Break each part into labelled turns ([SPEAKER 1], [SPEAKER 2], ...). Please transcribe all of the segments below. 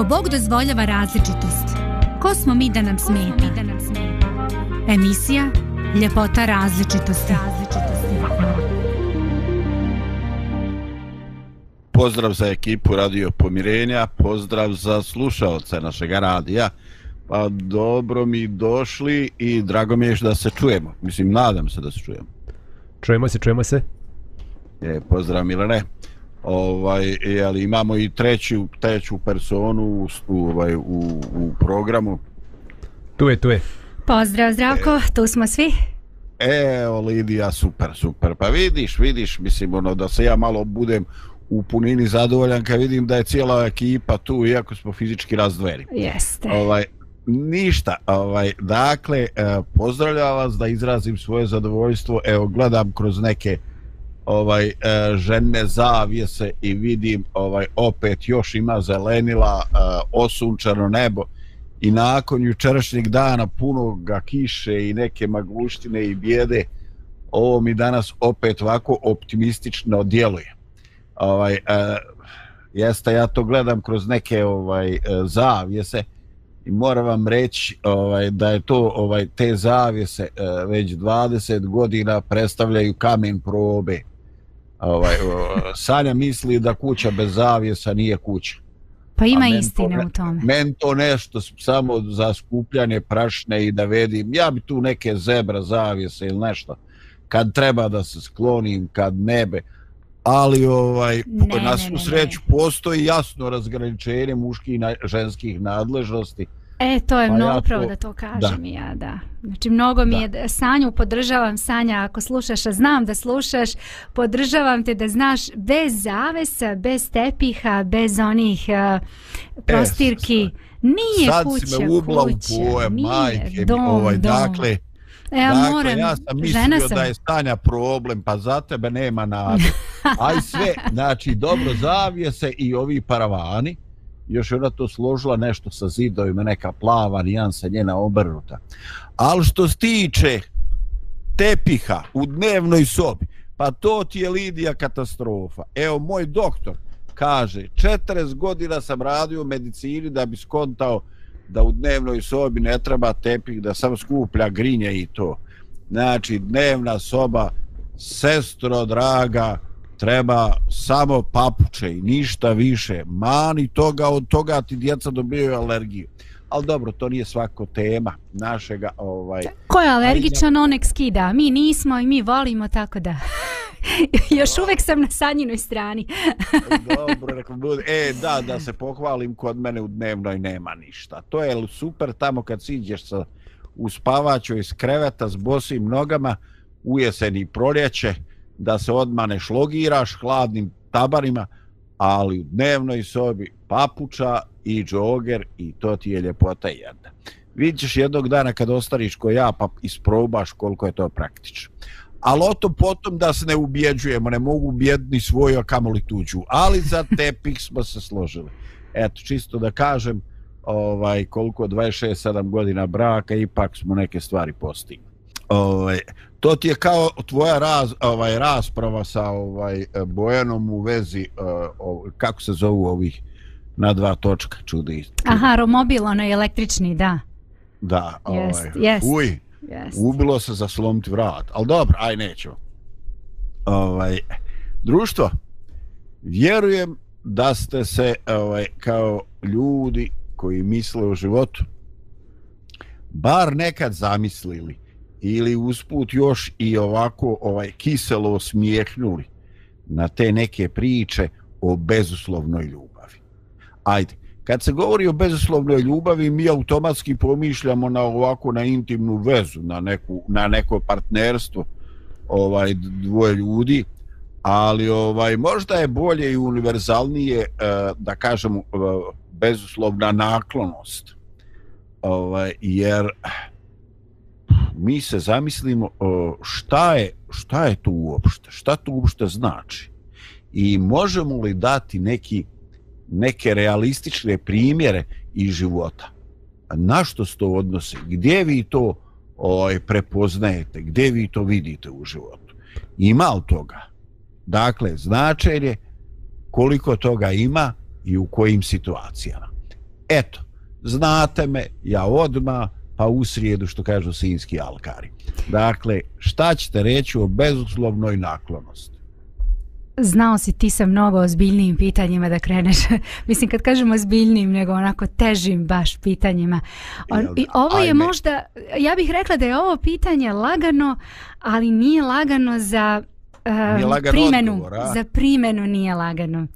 [SPEAKER 1] Ako Bog dozvoljava različitost, ko smo mi da nam smeta? Emisija Ljepota različitosti.
[SPEAKER 2] Pozdrav za ekipu Radio Pomirenja, pozdrav za slušalce našeg radija. Pa dobro mi došli i drago mi je da se čujemo. Mislim, nadam se da se čujemo.
[SPEAKER 3] Čujemo se, čujemo se.
[SPEAKER 2] E, pozdrav Milane. Ovaj, ali imamo i treću, treću personu u, ovaj, u, u programu.
[SPEAKER 3] Tu je, tu je.
[SPEAKER 1] Pozdrav, Zdravko, e, tu smo svi.
[SPEAKER 2] Evo, Lidija, super, super. Pa vidiš, vidiš, mislim, ono, da se ja malo budem u punini zadovoljan kad vidim da je cijela ekipa tu, iako smo fizički razdvojeni.
[SPEAKER 1] Jeste.
[SPEAKER 2] Ovaj, ništa, ovaj, dakle, eh, pozdravljam vas da izrazim svoje zadovoljstvo. Evo, gledam kroz neke ovaj e, žene zavijese i vidim ovaj opet još ima zelenila e, osunčano nebo. I nakon jučerašnjeg dana punog ga kiše i neke magluštine i bijede ovo mi danas opet ovako optimistično djeluje. Ovaj e, jeste ja to gledam kroz neke ovaj e, zavijese i moram vam reći ovaj da je to ovaj te zavijese e, već 20 godina predstavljaju kamen probe ovaj, Sanja misli da kuća bez zavijesa nije kuća.
[SPEAKER 1] Pa ima istine u tome.
[SPEAKER 2] Men to nešto samo za skupljanje prašne i da vedim. Ja bi tu neke zebra zavijese ili nešto. Kad treba da se sklonim, kad nebe. Ali ovaj, ne, na svu sreću postoji jasno razgraničenje muških i ženskih nadležnosti.
[SPEAKER 1] E, to je pa mnogo ja pravo da to kažem da. ja, da. Znači, mnogo mi da. je, Sanju, podržavam, Sanja, ako slušaš, a znam da slušaš, podržavam te da znaš, bez zavesa, bez tepiha, bez onih uh, prostirki, e, nije
[SPEAKER 2] sad
[SPEAKER 1] kuća,
[SPEAKER 2] kuća. Sad si me ubla u poje, majke dom, ovaj, dom. dakle,
[SPEAKER 1] E, ja
[SPEAKER 2] dakle,
[SPEAKER 1] moram,
[SPEAKER 2] ja sam mislio sam. da je stanja problem, pa za tebe nema nade. Aj sve, znači, dobro zavije se i ovi paravani, još je ona to složila nešto sa zidovima, neka plava nijansa njena obrnuta. Ali što se tiče tepiha u dnevnoj sobi, pa to ti je Lidija katastrofa. Evo, moj doktor kaže, 40 godina sam radio u medicini da bi skontao da u dnevnoj sobi ne treba tepih, da sam skuplja grinje i to. Znači, dnevna soba, sestro draga, treba samo papuče i ništa više. Mani toga, od toga ti djeca dobijaju alergiju. Ali dobro, to nije svako tema našega... Ovaj,
[SPEAKER 1] Ko je alergičan, on nek skida. Mi nismo i mi volimo, tako da... Još uvek sam na sanjinoj strani.
[SPEAKER 2] dobro, rekao. E, da, da se pohvalim, kod mene u dnevnoj nema ništa. To je super tamo kad siđeš sa uspavaću iz kreveta s bosim nogama u jeseni proljeće, da se odmah ne šlogiraš hladnim tabarima, ali u dnevnoj sobi papuča i džoger i to ti je ljepota jedna. Vidit jednog dana kad ostariš ko ja pa isprobaš koliko je to praktično. Ali o tom potom da se ne ubjeđujemo, ne mogu ubjedni svoju, a kamoli tuđu. Ali za tepih smo se složili. Eto, čisto da kažem, ovaj koliko 26-7 godina braka, ipak smo neke stvari postigli. Ovaj, to ti je kao tvoja raz, ovaj rasprava sa ovaj Bojanom u vezi uh, kako se zovu ovih na dva točka čudi.
[SPEAKER 1] Aha, romobil onaj električni, da.
[SPEAKER 2] Da, ovaj.
[SPEAKER 1] Jest, jest.
[SPEAKER 2] Uj.
[SPEAKER 1] Jest.
[SPEAKER 2] Ubilo se za slomiti vrat. Al dobro, aj neću. Ovaj društvo vjerujem da ste se ovaj kao ljudi koji misle o životu bar nekad zamislili ili usput još i ovako ovaj kiselo smijehnuli na te neke priče o bezuslovnoj ljubavi. Ajde, kad se govori o bezuslovnoj ljubavi, mi automatski pomišljamo na ovako na intimnu vezu, na, neku, na neko partnerstvo ovaj dvoje ljudi, ali ovaj možda je bolje i univerzalnije eh, da kažemo eh, bezuslovna naklonost. Ovaj jer mi se zamislimo šta je, šta je to uopšte, šta to uopšte znači i možemo li dati neki, neke realistične primjere iz života. Na što se to odnose? Gdje vi to ovaj, prepoznajete? Gdje vi to vidite u životu? Ima li toga? Dakle, značenje koliko toga ima i u kojim situacijama. eto, znate me, ja odma pa u srijedu što kažu sinski alkari. Dakle, šta ćete reći o bezuslovnoj naklonosti?
[SPEAKER 1] Znao si ti sa mnogo ozbiljnijim pitanjima da kreneš. Mislim, kad kažemo ozbiljnijim, nego onako težim baš pitanjima. On, I ovo je možda, ja bih rekla da je ovo pitanje lagano, ali nije lagano za uh, primjenu. Odgovor, za primjenu nije lagano.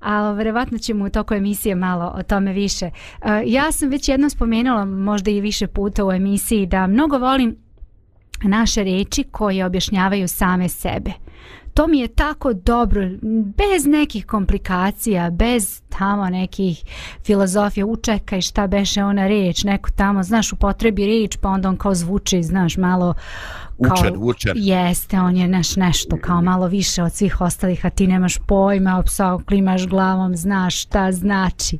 [SPEAKER 1] A vjerovatno ćemo u toku emisije malo o tome više. Uh, ja sam već jednom spomenula, možda i više puta u emisiji, da mnogo volim naše reči koje objašnjavaju same sebe to mi je tako dobro, bez nekih komplikacija, bez tamo nekih filozofija, učekaj šta beše ona reč, neko tamo, znaš, u potrebi reč, pa onda on kao zvuči, znaš, malo
[SPEAKER 2] kao, učer, učer.
[SPEAKER 1] Jeste, on je naš nešto kao malo više od svih ostalih, a ti nemaš pojma, psa, klimaš glavom, znaš šta znači.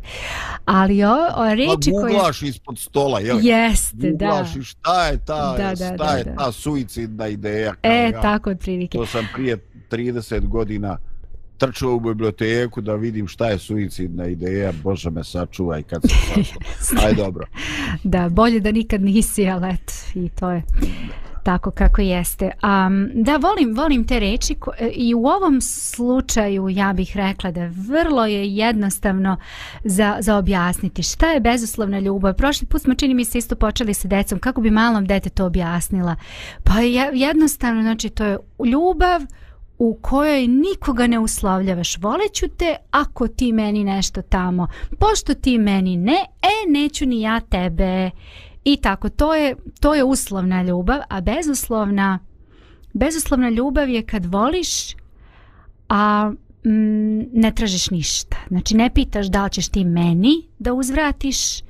[SPEAKER 1] Ali o, o reči
[SPEAKER 2] koje... Googlaš ispod stola, jel?
[SPEAKER 1] Jeste, da.
[SPEAKER 2] Googlaš šta je ta, da, da, šta da, je da. ta suicidna ideja.
[SPEAKER 1] E, ja. tako od prilike.
[SPEAKER 2] To sam prije 30 godina trčao u biblioteku da vidim šta je suicidna ideja, Bože me sačuvaj kad se sačuva. Aj dobro.
[SPEAKER 1] Da, bolje da nikad nisi, ali et, i to je tako kako jeste. Um, da, volim, volim te reči e, i u ovom slučaju ja bih rekla da vrlo je jednostavno za, za objasniti šta je bezuslovna ljubav. Prošli put smo čini mi se isto počeli sa decom, kako bi malom dete to objasnila. Pa je jednostavno, znači to je ljubav u kojoj nikoga ne uslovljavaš. Voleću te ako ti meni nešto tamo. Pošto ti meni ne, e, neću ni ja tebe. I tako, to je, to je uslovna ljubav, a bezuslovna, bezuslovna ljubav je kad voliš, a mm, ne tražiš ništa. Znači, ne pitaš da li ćeš ti meni da uzvratiš,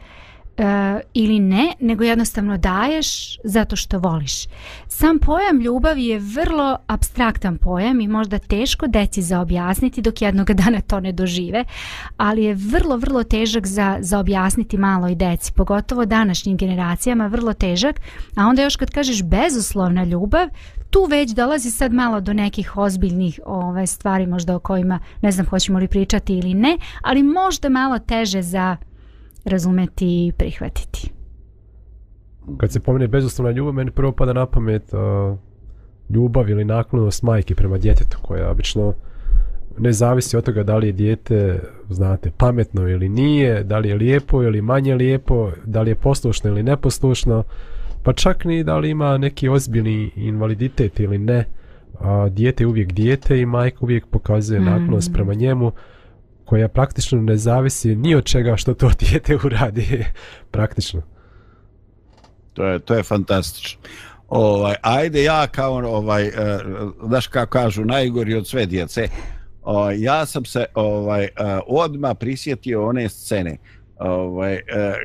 [SPEAKER 1] E, ili ne, nego jednostavno daješ zato što voliš. Sam pojam ljubavi je vrlo abstraktan pojam i možda teško deci za objasniti dok jednog dana to ne dožive, ali je vrlo, vrlo težak za, za objasniti maloj deci, pogotovo današnjim generacijama, vrlo težak, a onda još kad kažeš bezuslovna ljubav, tu već dolazi sad malo do nekih ozbiljnih ove stvari možda o kojima ne znam hoćemo li pričati ili ne, ali možda malo teže za razumeti i prihvatiti.
[SPEAKER 3] Kad se pomene bezuslovna ljubav, meni prvo pada na pamet uh, ljubav ili naklonost majke prema djetetu, koja obično ne zavisi od toga da li je dijete, znate, pametno ili nije, da li je lijepo ili manje lijepo, da li je poslušno ili neposlušno, pa čak ni da li ima neki ozbiljni invaliditet ili ne, a dijete je uvijek dijete i majka uvijek pokazuje mm. naklonost prema njemu, koja praktično ne zavisi ni od čega što to dijete uradi praktično.
[SPEAKER 2] To je to je fantastično. Ovaj ajde ja kao ono, ovaj eh, znaš kako kažu najgori od sve djece. Uh, ja sam se ovaj eh, odma prisjetio one scene ovaj eh,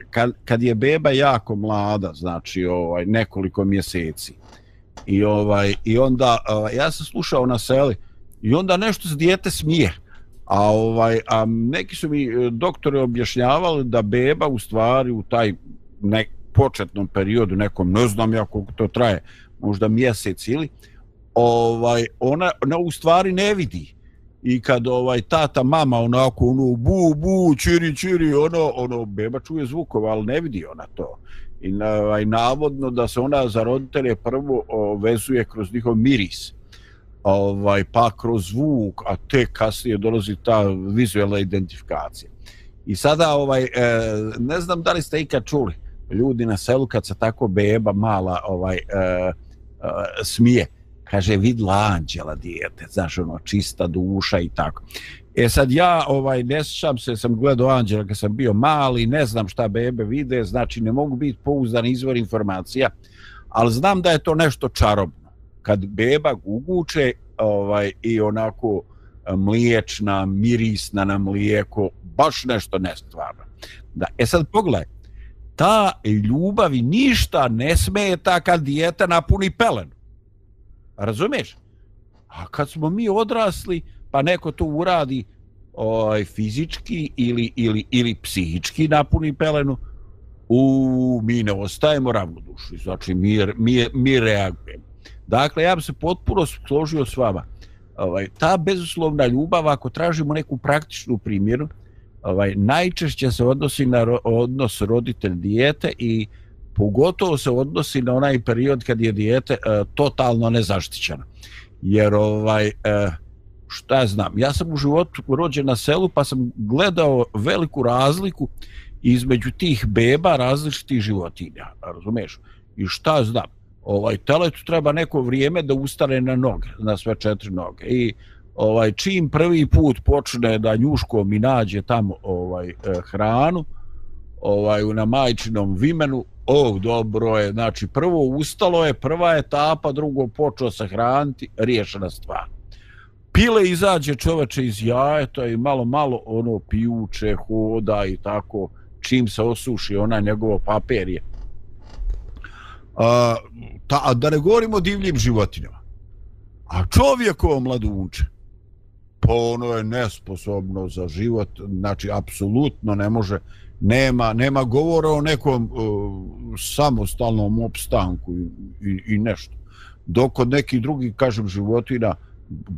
[SPEAKER 2] kad, kad je beba jako mlada, znači ovaj nekoliko mjeseci. I ovaj i onda ja sam slušao na seli i onda nešto se dijete smije. A ovaj a neki su mi e, doktori objašnjavali da beba u stvari u taj nek početnom periodu nekom ne znam ja koliko to traje možda mjesec ili ovaj ona ona u stvari ne vidi. I kad ovaj tata mama onako ono bu bu čiri čiri ono ono beba čuje zvukove al ne vidi ona to. I ovaj navodno da se ona za roditelje prvo vezuje kroz njihov miris ovaj pa kroz zvuk a te kasnije dolazi ta vizualna identifikacija. I sada ovaj e, ne znam da li ste ikad čuli ljudi na selu kad se tako beba mala ovaj e, e, smije kaže vidla anđela dijete znaš ono čista duša i tako. E sad ja ovaj ne sjećam se sam gledao anđela kad sam bio mali ne znam šta bebe vide znači ne mogu biti pouzdan izvor informacija ali znam da je to nešto čarobno kad beba guguče ovaj i onako e, mliječna, mirisna na mlijeko, baš nešto nestvarno. Da, e sad pogledaj, ta ljubavi ništa ne smeta kad dijete napuni pelen. Razumiješ? A kad smo mi odrasli, pa neko to uradi ovaj, fizički ili, ili, ili psihički napuni pelenu, u mi ne ostajemo ravnodušni, znači mi, mi, mi reagujemo. Dakle, ja bi se potpuno složio s vama. Ovaj, ta bezuslovna ljubav, ako tražimo neku praktičnu primjeru, ovaj, najčešće se odnosi na ro, odnos roditelj dijete i pogotovo se odnosi na onaj period kad je dijete e, totalno nezaštićeno. Jer ovaj, e, šta znam, ja sam u životu rođen na selu pa sam gledao veliku razliku između tih beba različitih životinja, razumeš? I šta znam, ovaj teletu treba neko vrijeme da ustane na noge, na sve četiri noge. I ovaj čim prvi put počne da njuško mi nađe tamo ovaj eh, hranu, ovaj na majčinom vimenu, o dobro je, znači prvo ustalo je, prva etapa, drugo počeo se hraniti, riješena stvar. Pile izađe čoveče iz jajeta i malo malo ono pijuče, hoda i tako, čim se osuši ona njegovo papirje. A, ta, a da ne govorimo o divljim životinjama. A čovjekovo mladunče, pa ono je nesposobno za život, znači apsolutno ne može, nema, nema govora o nekom uh, samostalnom opstanku i, i, i nešto. Dok kod nekih drugih, kažem, životina,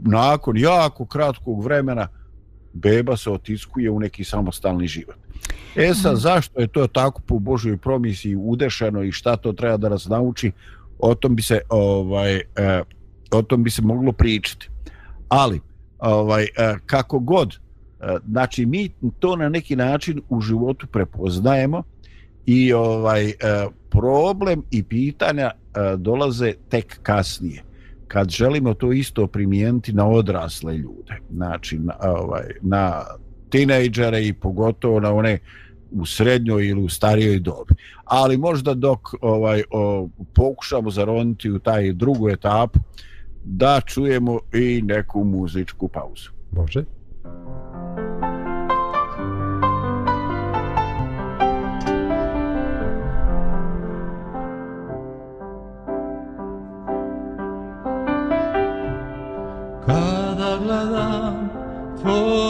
[SPEAKER 2] nakon jako kratkog vremena, beba se otiskuje u neki samostalni život. E sad, mm. zašto je to tako po Božoj promisiji udešeno i šta to treba da nas nauči, o tom bi se ovaj eh, o tom bi se moglo pričati. Ali ovaj eh, kako god eh, znači mi to na neki način u životu prepoznajemo i ovaj eh, problem i pitanja eh, dolaze tek kasnije kad želimo to isto primijeniti na odrasle ljude znači na, ovaj, na tinejdžere i pogotovo na one u srednjoj ili u starijoj dobi. Ali možda dok ovaj o, pokušamo zaroniti u taj drugu etapu da čujemo i neku muzičku pauzu.
[SPEAKER 3] Može.
[SPEAKER 4] Kada gledam tvoja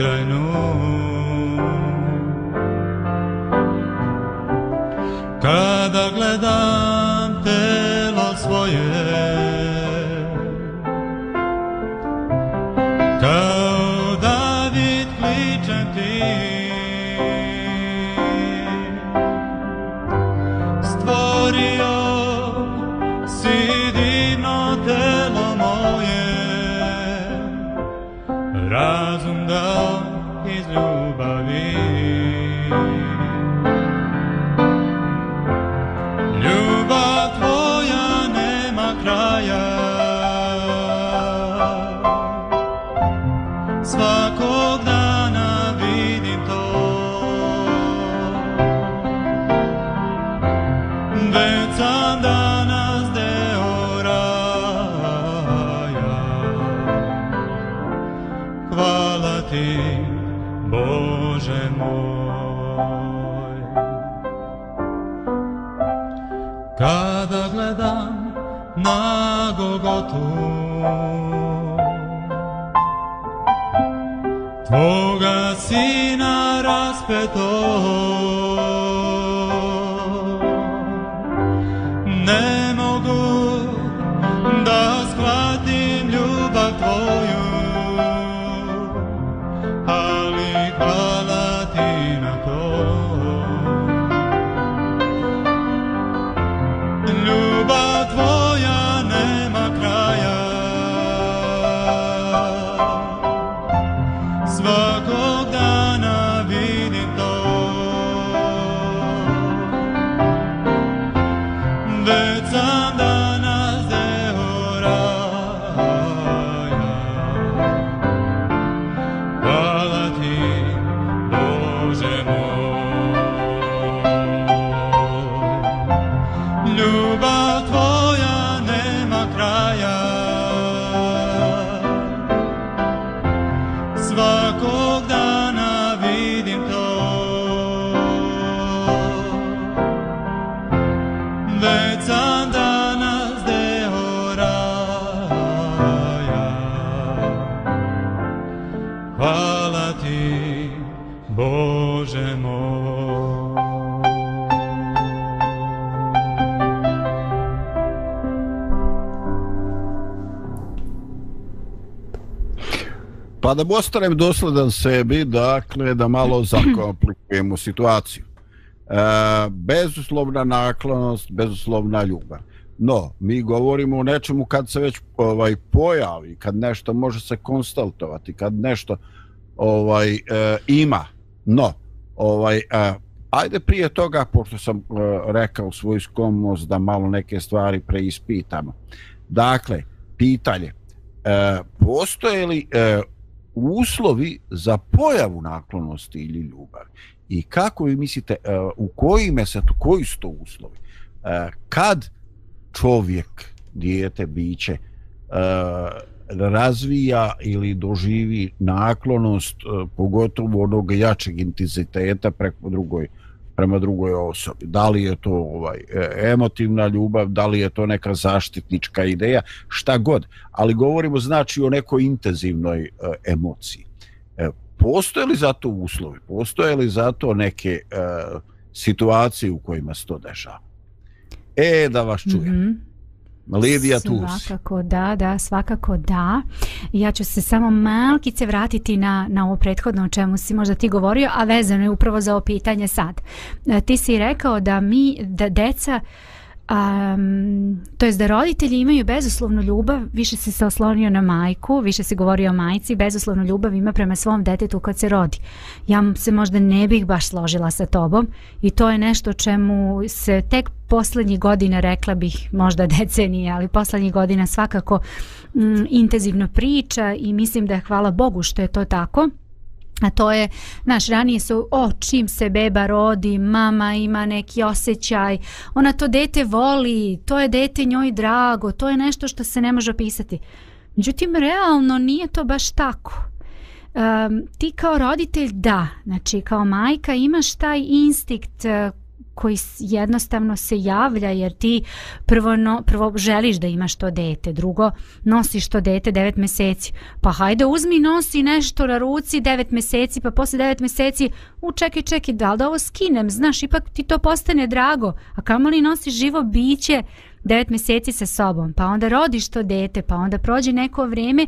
[SPEAKER 4] can da
[SPEAKER 2] ostanem dosledan sebi, dakle, da malo zakomplikujemo situaciju. E, bezuslovna naklonost, bezuslovna ljubav. No, mi govorimo o nečemu kad se već ovaj pojavi, kad nešto može se konstatovati, kad nešto ovaj e, ima. No, ovaj e, ajde prije toga, pošto sam e, rekao svoju skomnost da malo neke stvari preispitamo. Dakle, pitanje, e, postoje li e, uslovi za pojavu naklonosti ili ljubavi? I kako vi mislite, e, u kojim mesetu, koji su to uslovi? E, kad čovjek, dijete, biće, e, razvija ili doživi naklonost, pogotovo onog jačeg intenziteta preko drugoj prema drugoj osobi. Da li je to ovaj e, emotivna ljubav, da li je to neka zaštitnička ideja, šta god. Ali govorimo znači o nekoj intenzivnoj e, emociji. E, postoje li za to uslovi? Postoje li za to neke e, situacije u kojima se to dešava? E, da vas čujem. Mm -hmm. Lidija tu
[SPEAKER 1] Svakako da, da, svakako da. Ja ću se samo malkice vratiti na, na ovo prethodno o čemu si možda ti govorio, a vezano je upravo za ovo pitanje sad. E, ti si rekao da mi, da deca, um, to jest da roditelji imaju bezuslovnu ljubav, više si se oslonio na majku, više si govorio o majci, bezuslovnu ljubav ima prema svom detetu kad se rodi. Ja se možda ne bih baš složila sa tobom i to je nešto čemu se tek poslednjih godina rekla bih možda decenije, ali poslednjih godina svakako m, intenzivno priča i mislim da je hvala Bogu što je to tako. A to je, naš ranije su, o, čim se beba rodi, mama ima neki osjećaj, ona to dete voli, to je dete njoj drago, to je nešto što se ne može opisati. Međutim, realno nije to baš tako. Um, ti kao roditelj da, znači kao majka imaš taj instinkt koji jednostavno se javlja jer ti prvo, no, prvo želiš da imaš to dete, drugo nosiš to dete 9 meseci. Pa hajde uzmi nosi nešto na ruci 9 meseci, pa posle 9 meseci u čekaj, čekaj, da li da ovo skinem, znaš, ipak ti to postane drago, a kamoli nosiš živo biće 9 meseci sa sobom, pa onda rodiš to dete, pa onda prođe neko vrijeme,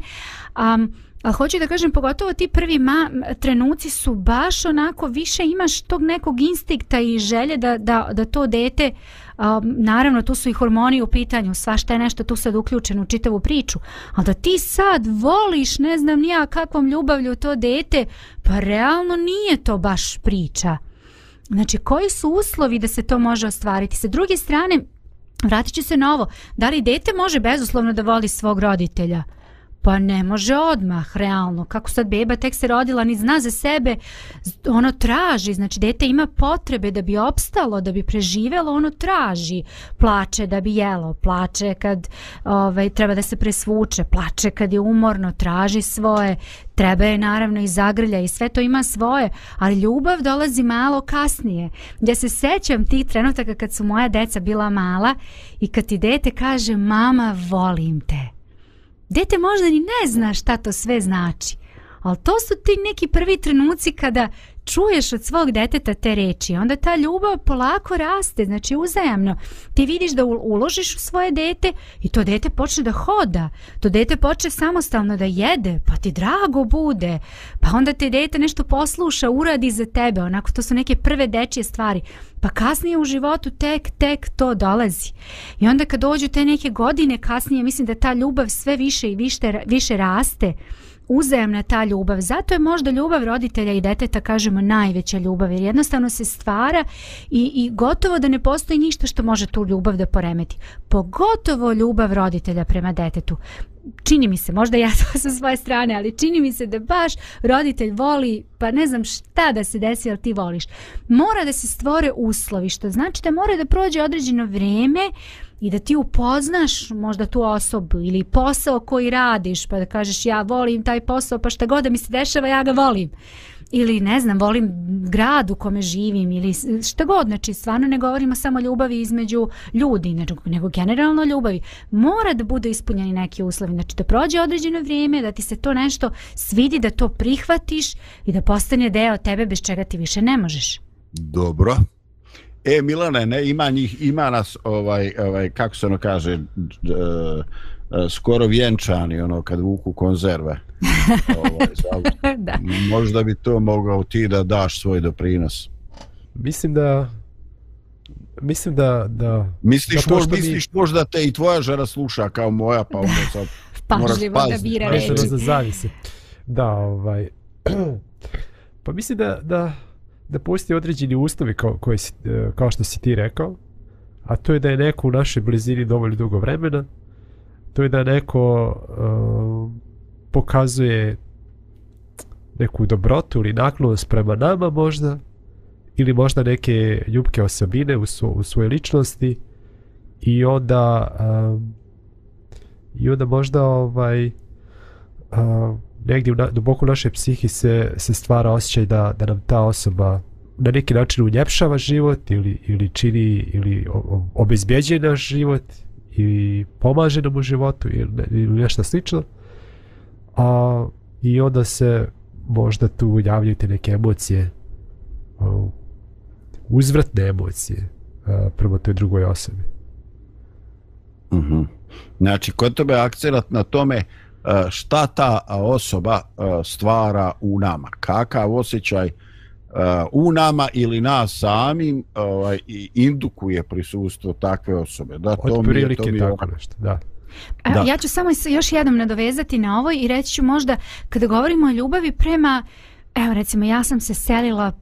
[SPEAKER 1] um, A hoću da kažem, pogotovo ti prvi ma, trenuci su baš onako, više imaš tog nekog instikta i želje da, da, da to dete, um, naravno tu su i hormoni u pitanju, svašta je nešto tu sad uključeno u čitavu priču, ali da ti sad voliš, ne znam nija kakvom ljubavlju to dete, pa realno nije to baš priča. Znači, koji su uslovi da se to može ostvariti? Sa druge strane, vratit ću se na ovo, da li dete može bezuslovno da voli svog roditelja? Pa ne može odmah, realno. Kako sad beba tek se rodila, ni zna za sebe, ono traži, znači dete ima potrebe da bi opstalo, da bi preživelo, ono traži. Plače da bi jelo, plače kad ovaj, treba da se presvuče, plače kad je umorno, traži svoje, treba je naravno i zagrlja i sve to ima svoje, ali ljubav dolazi malo kasnije. Ja se sećam tih trenutaka kad su moja deca bila mala i kad ti dete kaže mama volim te dete možda ni ne zna šta to sve znači. Ali to su ti neki prvi trenuci kada čuješ od svog deteta te reči, onda ta ljubav polako raste, znači uzajamno. Ti vidiš da uložiš u svoje dete i to dete počne da hoda, to dete počne samostalno da jede, pa ti drago bude, pa onda te dete nešto posluša, uradi za tebe, onako to su neke prve dečije stvari. Pa kasnije u životu tek, tek to dolazi. I onda kad dođu te neke godine kasnije, mislim da ta ljubav sve više i više, više raste uzajemna ta ljubav. Zato je možda ljubav roditelja i deteta, kažemo, najveća ljubav, jer jednostavno se stvara i, i gotovo da ne postoji ništa što može tu ljubav da poremeti. Pogotovo ljubav roditelja prema detetu. Čini mi se, možda ja to sa svoje strane, ali čini mi se da baš roditelj voli, pa ne znam šta da se desi, ali ti voliš. Mora da se stvore uslovi, što znači da mora da prođe određeno vrijeme, i da ti upoznaš možda tu osobu ili posao koji radiš pa da kažeš ja volim taj posao pa šta god da mi se dešava ja ga volim. Ili ne znam volim grad u kome živim ili šta god znači stvarno ne govorimo samo ljubavi između ljudi nego, nego generalno ljubavi. Mora da bude ispunjeni neki uslovi znači da prođe određeno vrijeme da ti se to nešto svidi da to prihvatiš i da postane deo tebe bez čega ti više ne možeš.
[SPEAKER 2] Dobro. E Milane, ne, ima njih, ima nas ovaj ovaj kako se ono kaže d, d, skoro vjenčani ono kad vuku konzerve. ovaj, da. Možda bi to mogao ti da daš svoj doprinos.
[SPEAKER 3] Mislim da mislim da da
[SPEAKER 2] misliš da možda misliš mi... možda te i tvoja žena sluša kao moja pa onda sad
[SPEAKER 1] pažljivo da bira reči.
[SPEAKER 3] Zavisi. Da, ovaj pa mislim da da da postoje određeni ustavi kao, koji, e, kao što si ti rekao, a to je da je neko u našoj blizini dovoljno dugo vremena, to je da neko uh, pokazuje neku dobrotu ili naklonost prema nama možda, ili možda neke ljubke osobine u, svo, u svojoj ličnosti i onda um, i onda možda ovaj uh, negdje u na, duboko u našoj psihi se, se stvara osjećaj da, da nam ta osoba na neki način uljepšava život ili, ili čini ili obezbjeđuje naš život ili pomaže nam u životu ili, ili nešto slično a, i onda se možda tu javljaju te neke emocije uzvratne emocije a, prvo toj drugoj osobi
[SPEAKER 2] mm -hmm. znači kod tebe akcenat na tome šta ta osoba stvara u nama? Kakav osjećaj u nama ili nas samim ovaj, indukuje prisustvo takve osobe?
[SPEAKER 3] Da to Od prilike mi je, to mi tako nešto da.
[SPEAKER 1] Da. Ja ću samo još jednom nadovezati na ovo i reći ću možda kada govorimo o ljubavi prema, evo recimo ja sam se selila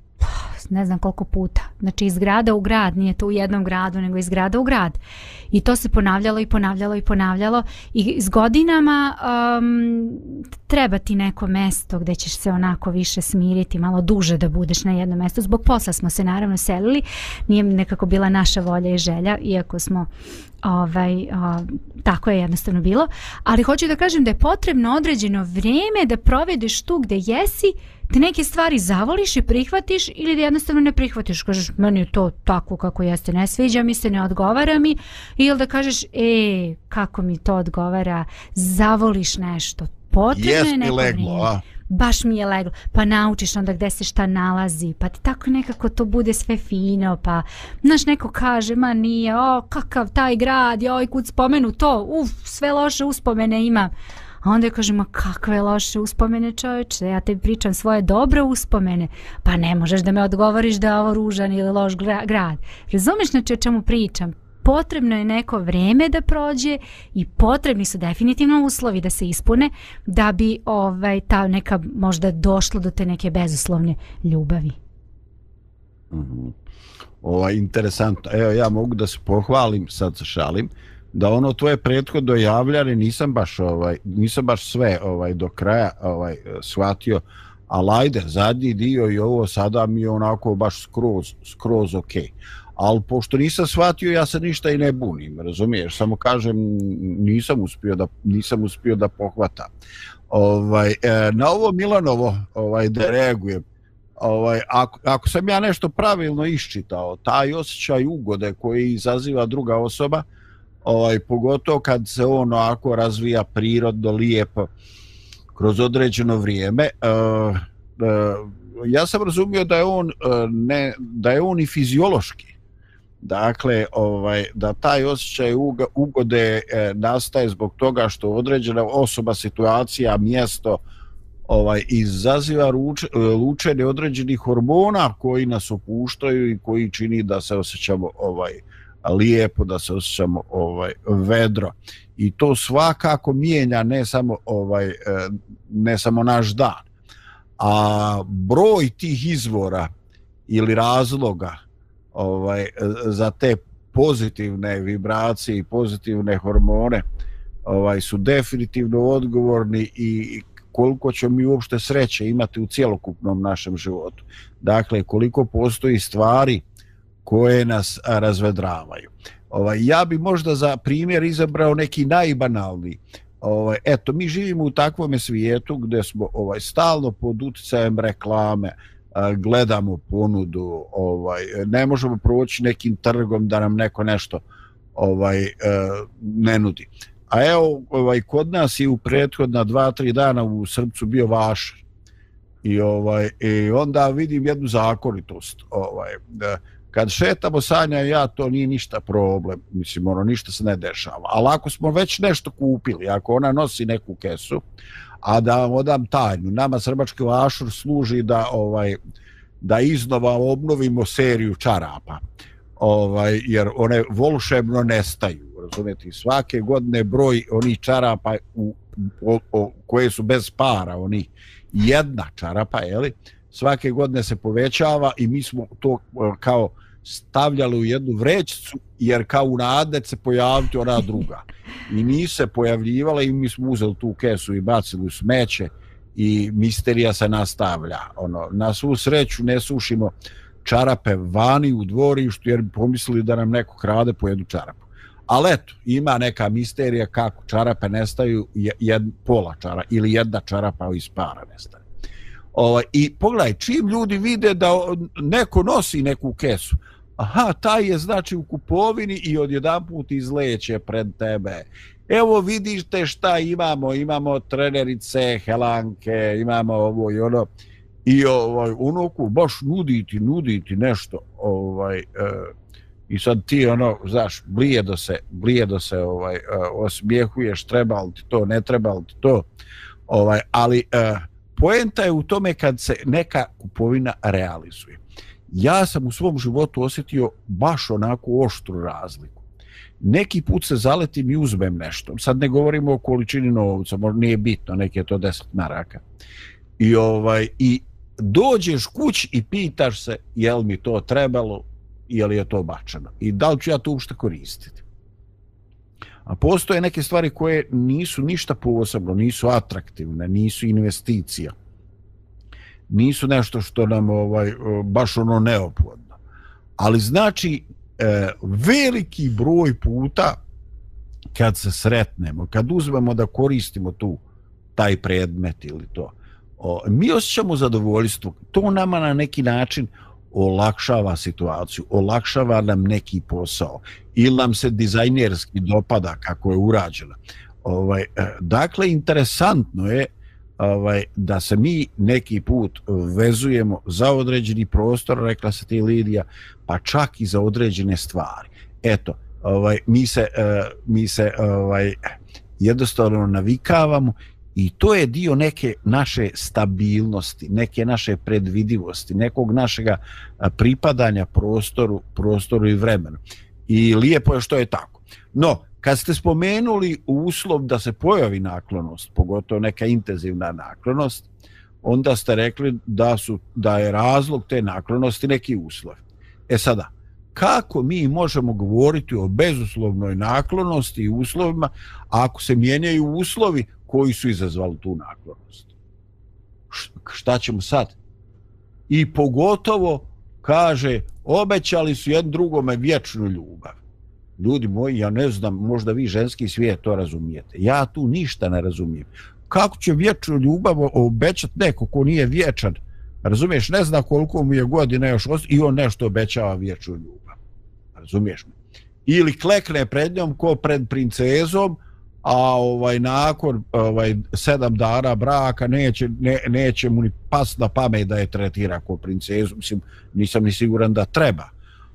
[SPEAKER 1] ne znam koliko puta. Znači iz grada u grad, nije to u jednom gradu, nego iz grada u grad. I to se ponavljalo i ponavljalo i ponavljalo. I s godinama um, treba ti neko mesto gdje ćeš se onako više smiriti, malo duže da budeš na jednom mjestu. Zbog posla smo se naravno selili. Nije nekako bila naša volja i želja, iako smo ovaj, o, tako je jednostavno bilo. Ali hoću da kažem da je potrebno određeno vrijeme da provedeš tu gdje jesi, da neke stvari zavoliš i prihvatiš ili da jednostavno ne prihvatiš. Kažeš, meni je to tako kako jeste, ne sviđa mi se, ne odgovara mi. Ili da kažeš, e, kako mi to odgovara, zavoliš nešto. Potrebno je neko
[SPEAKER 2] leglo. A?
[SPEAKER 1] Baš mi je leglo. Pa naučiš onda gde se šta nalazi. Pa ti tako nekako to bude sve fino. Pa, znaš, neko kaže, ma nije, o, kakav taj grad, joj, kud spomenu to, uf, sve loše uspomene ima. A onda je kaže, ma kakve loše uspomene čovječe, ja te pričam svoje dobre uspomene, pa ne možeš da me odgovoriš da je ovo ružan ili loš grad. Razumeš znači na čemu pričam? Potrebno je neko vreme da prođe i potrebni su definitivno uslovi da se ispune da bi ovaj ta neka možda došlo do te neke bezuslovne ljubavi.
[SPEAKER 2] Mm -hmm. Interesantno. Evo, ja mogu da se pohvalim, sad se šalim, da ono tvoje prethodno javljanje nisam baš ovaj nisam baš sve ovaj do kraja ovaj shvatio al ajde zadnji dio i ovo sada mi je onako baš skroz skroz ok al pošto nisam shvatio ja se ništa i ne bunim razumiješ? Samo kažem nisam uspio da nisam uspio da pohvata ovaj e, na ovo Milanovo ovaj da reagujem. Ovaj ako, ako sam ja nešto pravilno iščitao taj osjećaj ugode koji izaziva druga osoba ovaj pogotovo kad se ono ako razvija prirodno lijepo kroz određeno vrijeme uh, uh, ja sam razumio da je on uh, ne da je on i fiziološki. Dakle ovaj da taj osjećaj ugode e, nastaje zbog toga što određena osoba situacija mjesto ovaj izaziva ruč, lučenje određenih hormona koji nas opuštaju i koji čini da se osjećamo ovaj lijepo da se osjećamo ovaj vedro i to svakako mijenja ne samo ovaj e, ne samo naš dan a broj tih izvora ili razloga ovaj e, za te pozitivne vibracije i pozitivne hormone ovaj su definitivno odgovorni i koliko ćemo mi uopšte sreće imati u cjelokupnom našem životu. Dakle, koliko postoji stvari koje nas razvedravaju. Ovaj, ja bi možda za primjer izabrao neki najbanalni. Ovaj, eto, mi živimo u takvom svijetu gdje smo ovaj stalno pod utjecajem reklame, gledamo ponudu, ovaj, ne možemo proći nekim trgom da nam neko nešto ovaj e, ne nudi. A evo, ovaj, kod nas je u prethodna dva, tri dana u srcu bio vaš. I, ovaj, i onda vidim jednu zakonitost. Ovaj, da, kad šetamo Sanja i ja, to nije ništa problem. Mislim, ono, ništa se ne dešava. Ali ako smo već nešto kupili, ako ona nosi neku kesu, a da vam odam tajnu, nama Srbački vašur služi da ovaj da iznova obnovimo seriju čarapa. Ovaj, jer one volšebno nestaju. Razumijete, svake godine broj onih čarapa u, o, o, koje su bez para, oni jedna čarapa, jeli, svake godine se povećava i mi smo to e, kao stavljali u jednu vrećicu jer kao u nadec se pojaviti ona druga. I ni se pojavljivala i mi smo uzeli tu kesu i bacili u smeće i misterija se nastavlja. Ono, na svu sreću ne sušimo čarape vani u dvorištu jer pomislili da nam neko krade po jednu čarapu. Ali eto, ima neka misterija kako čarape nestaju jed, pola čara ili jedna čarapa iz para nestaje. Ovaj, I pogledaj, čim ljudi vide da neko nosi neku kesu, aha, taj je znači u kupovini i odjedan put izleće pred tebe. Evo vidite šta imamo, imamo trenerice, helanke, imamo ovo i ono. I ovaj, unuku, baš nuditi, nuditi nešto. Ovaj, e, I sad ti ono, znaš, blijedo se, blijedo se ovaj, e, osmijehuješ, treba li ti to, ne treba li ti to. Ovaj, ali e, poenta je u tome kad se neka kupovina realizuje ja sam u svom životu osjetio baš onako oštru razliku. Neki put se zaletim i uzmem nešto. Sad ne govorimo o količini novca, možda nije bitno, neki je to 10 maraka. I, ovaj, I dođeš kuć i pitaš se jel mi to trebalo, je li je to bačeno. I da li ću ja to uopšte koristiti. A postoje neke stvari koje nisu ništa posebno, nisu atraktivne, nisu investicija nisu nešto što nam ovaj baš ono neophodno. Ali znači e, veliki broj puta kad se sretnemo, kad uzmemo da koristimo tu taj predmet ili to, o, mi osjećamo zadovoljstvo. To nama na neki način olakšava situaciju, olakšava nam neki posao ili nam se dizajnerski dopada kako je urađeno. Ovaj, e, dakle, interesantno je ovaj, da se mi neki put vezujemo za određeni prostor, rekla se ti Lidija, pa čak i za određene stvari. Eto, ovaj, mi se, e, mi se ovaj, jednostavno navikavamo i to je dio neke naše stabilnosti, neke naše predvidivosti, nekog našega pripadanja prostoru, prostoru i vremenu. I lijepo je što je tako. No, Kad ste spomenuli uslov da se pojavi naklonost, pogotovo neka intenzivna naklonost, onda ste rekli da su da je razlog te naklonosti neki uslov. E sada, kako mi možemo govoriti o bezuslovnoj naklonosti i uslovima ako se mijenjaju uslovi koji su izazvali tu naklonost? Šta ćemo sad? I pogotovo kaže, obećali su jednom drugome vječnu ljubav ljudi moji, ja ne znam, možda vi ženski svijet to razumijete. Ja tu ništa ne razumijem. Kako će vječnu ljubav obećati neko ko nije vječan? Razumiješ, ne zna koliko mu je godina još ost... i on nešto obećava vječnu ljubav. Razumiješ me? Ili klekne pred njom ko pred princezom, a ovaj nakon ovaj sedam dana braka neće ne, neće mu ni pas na pamet da je tretira kao princezu. Mislim nisam ni siguran da treba.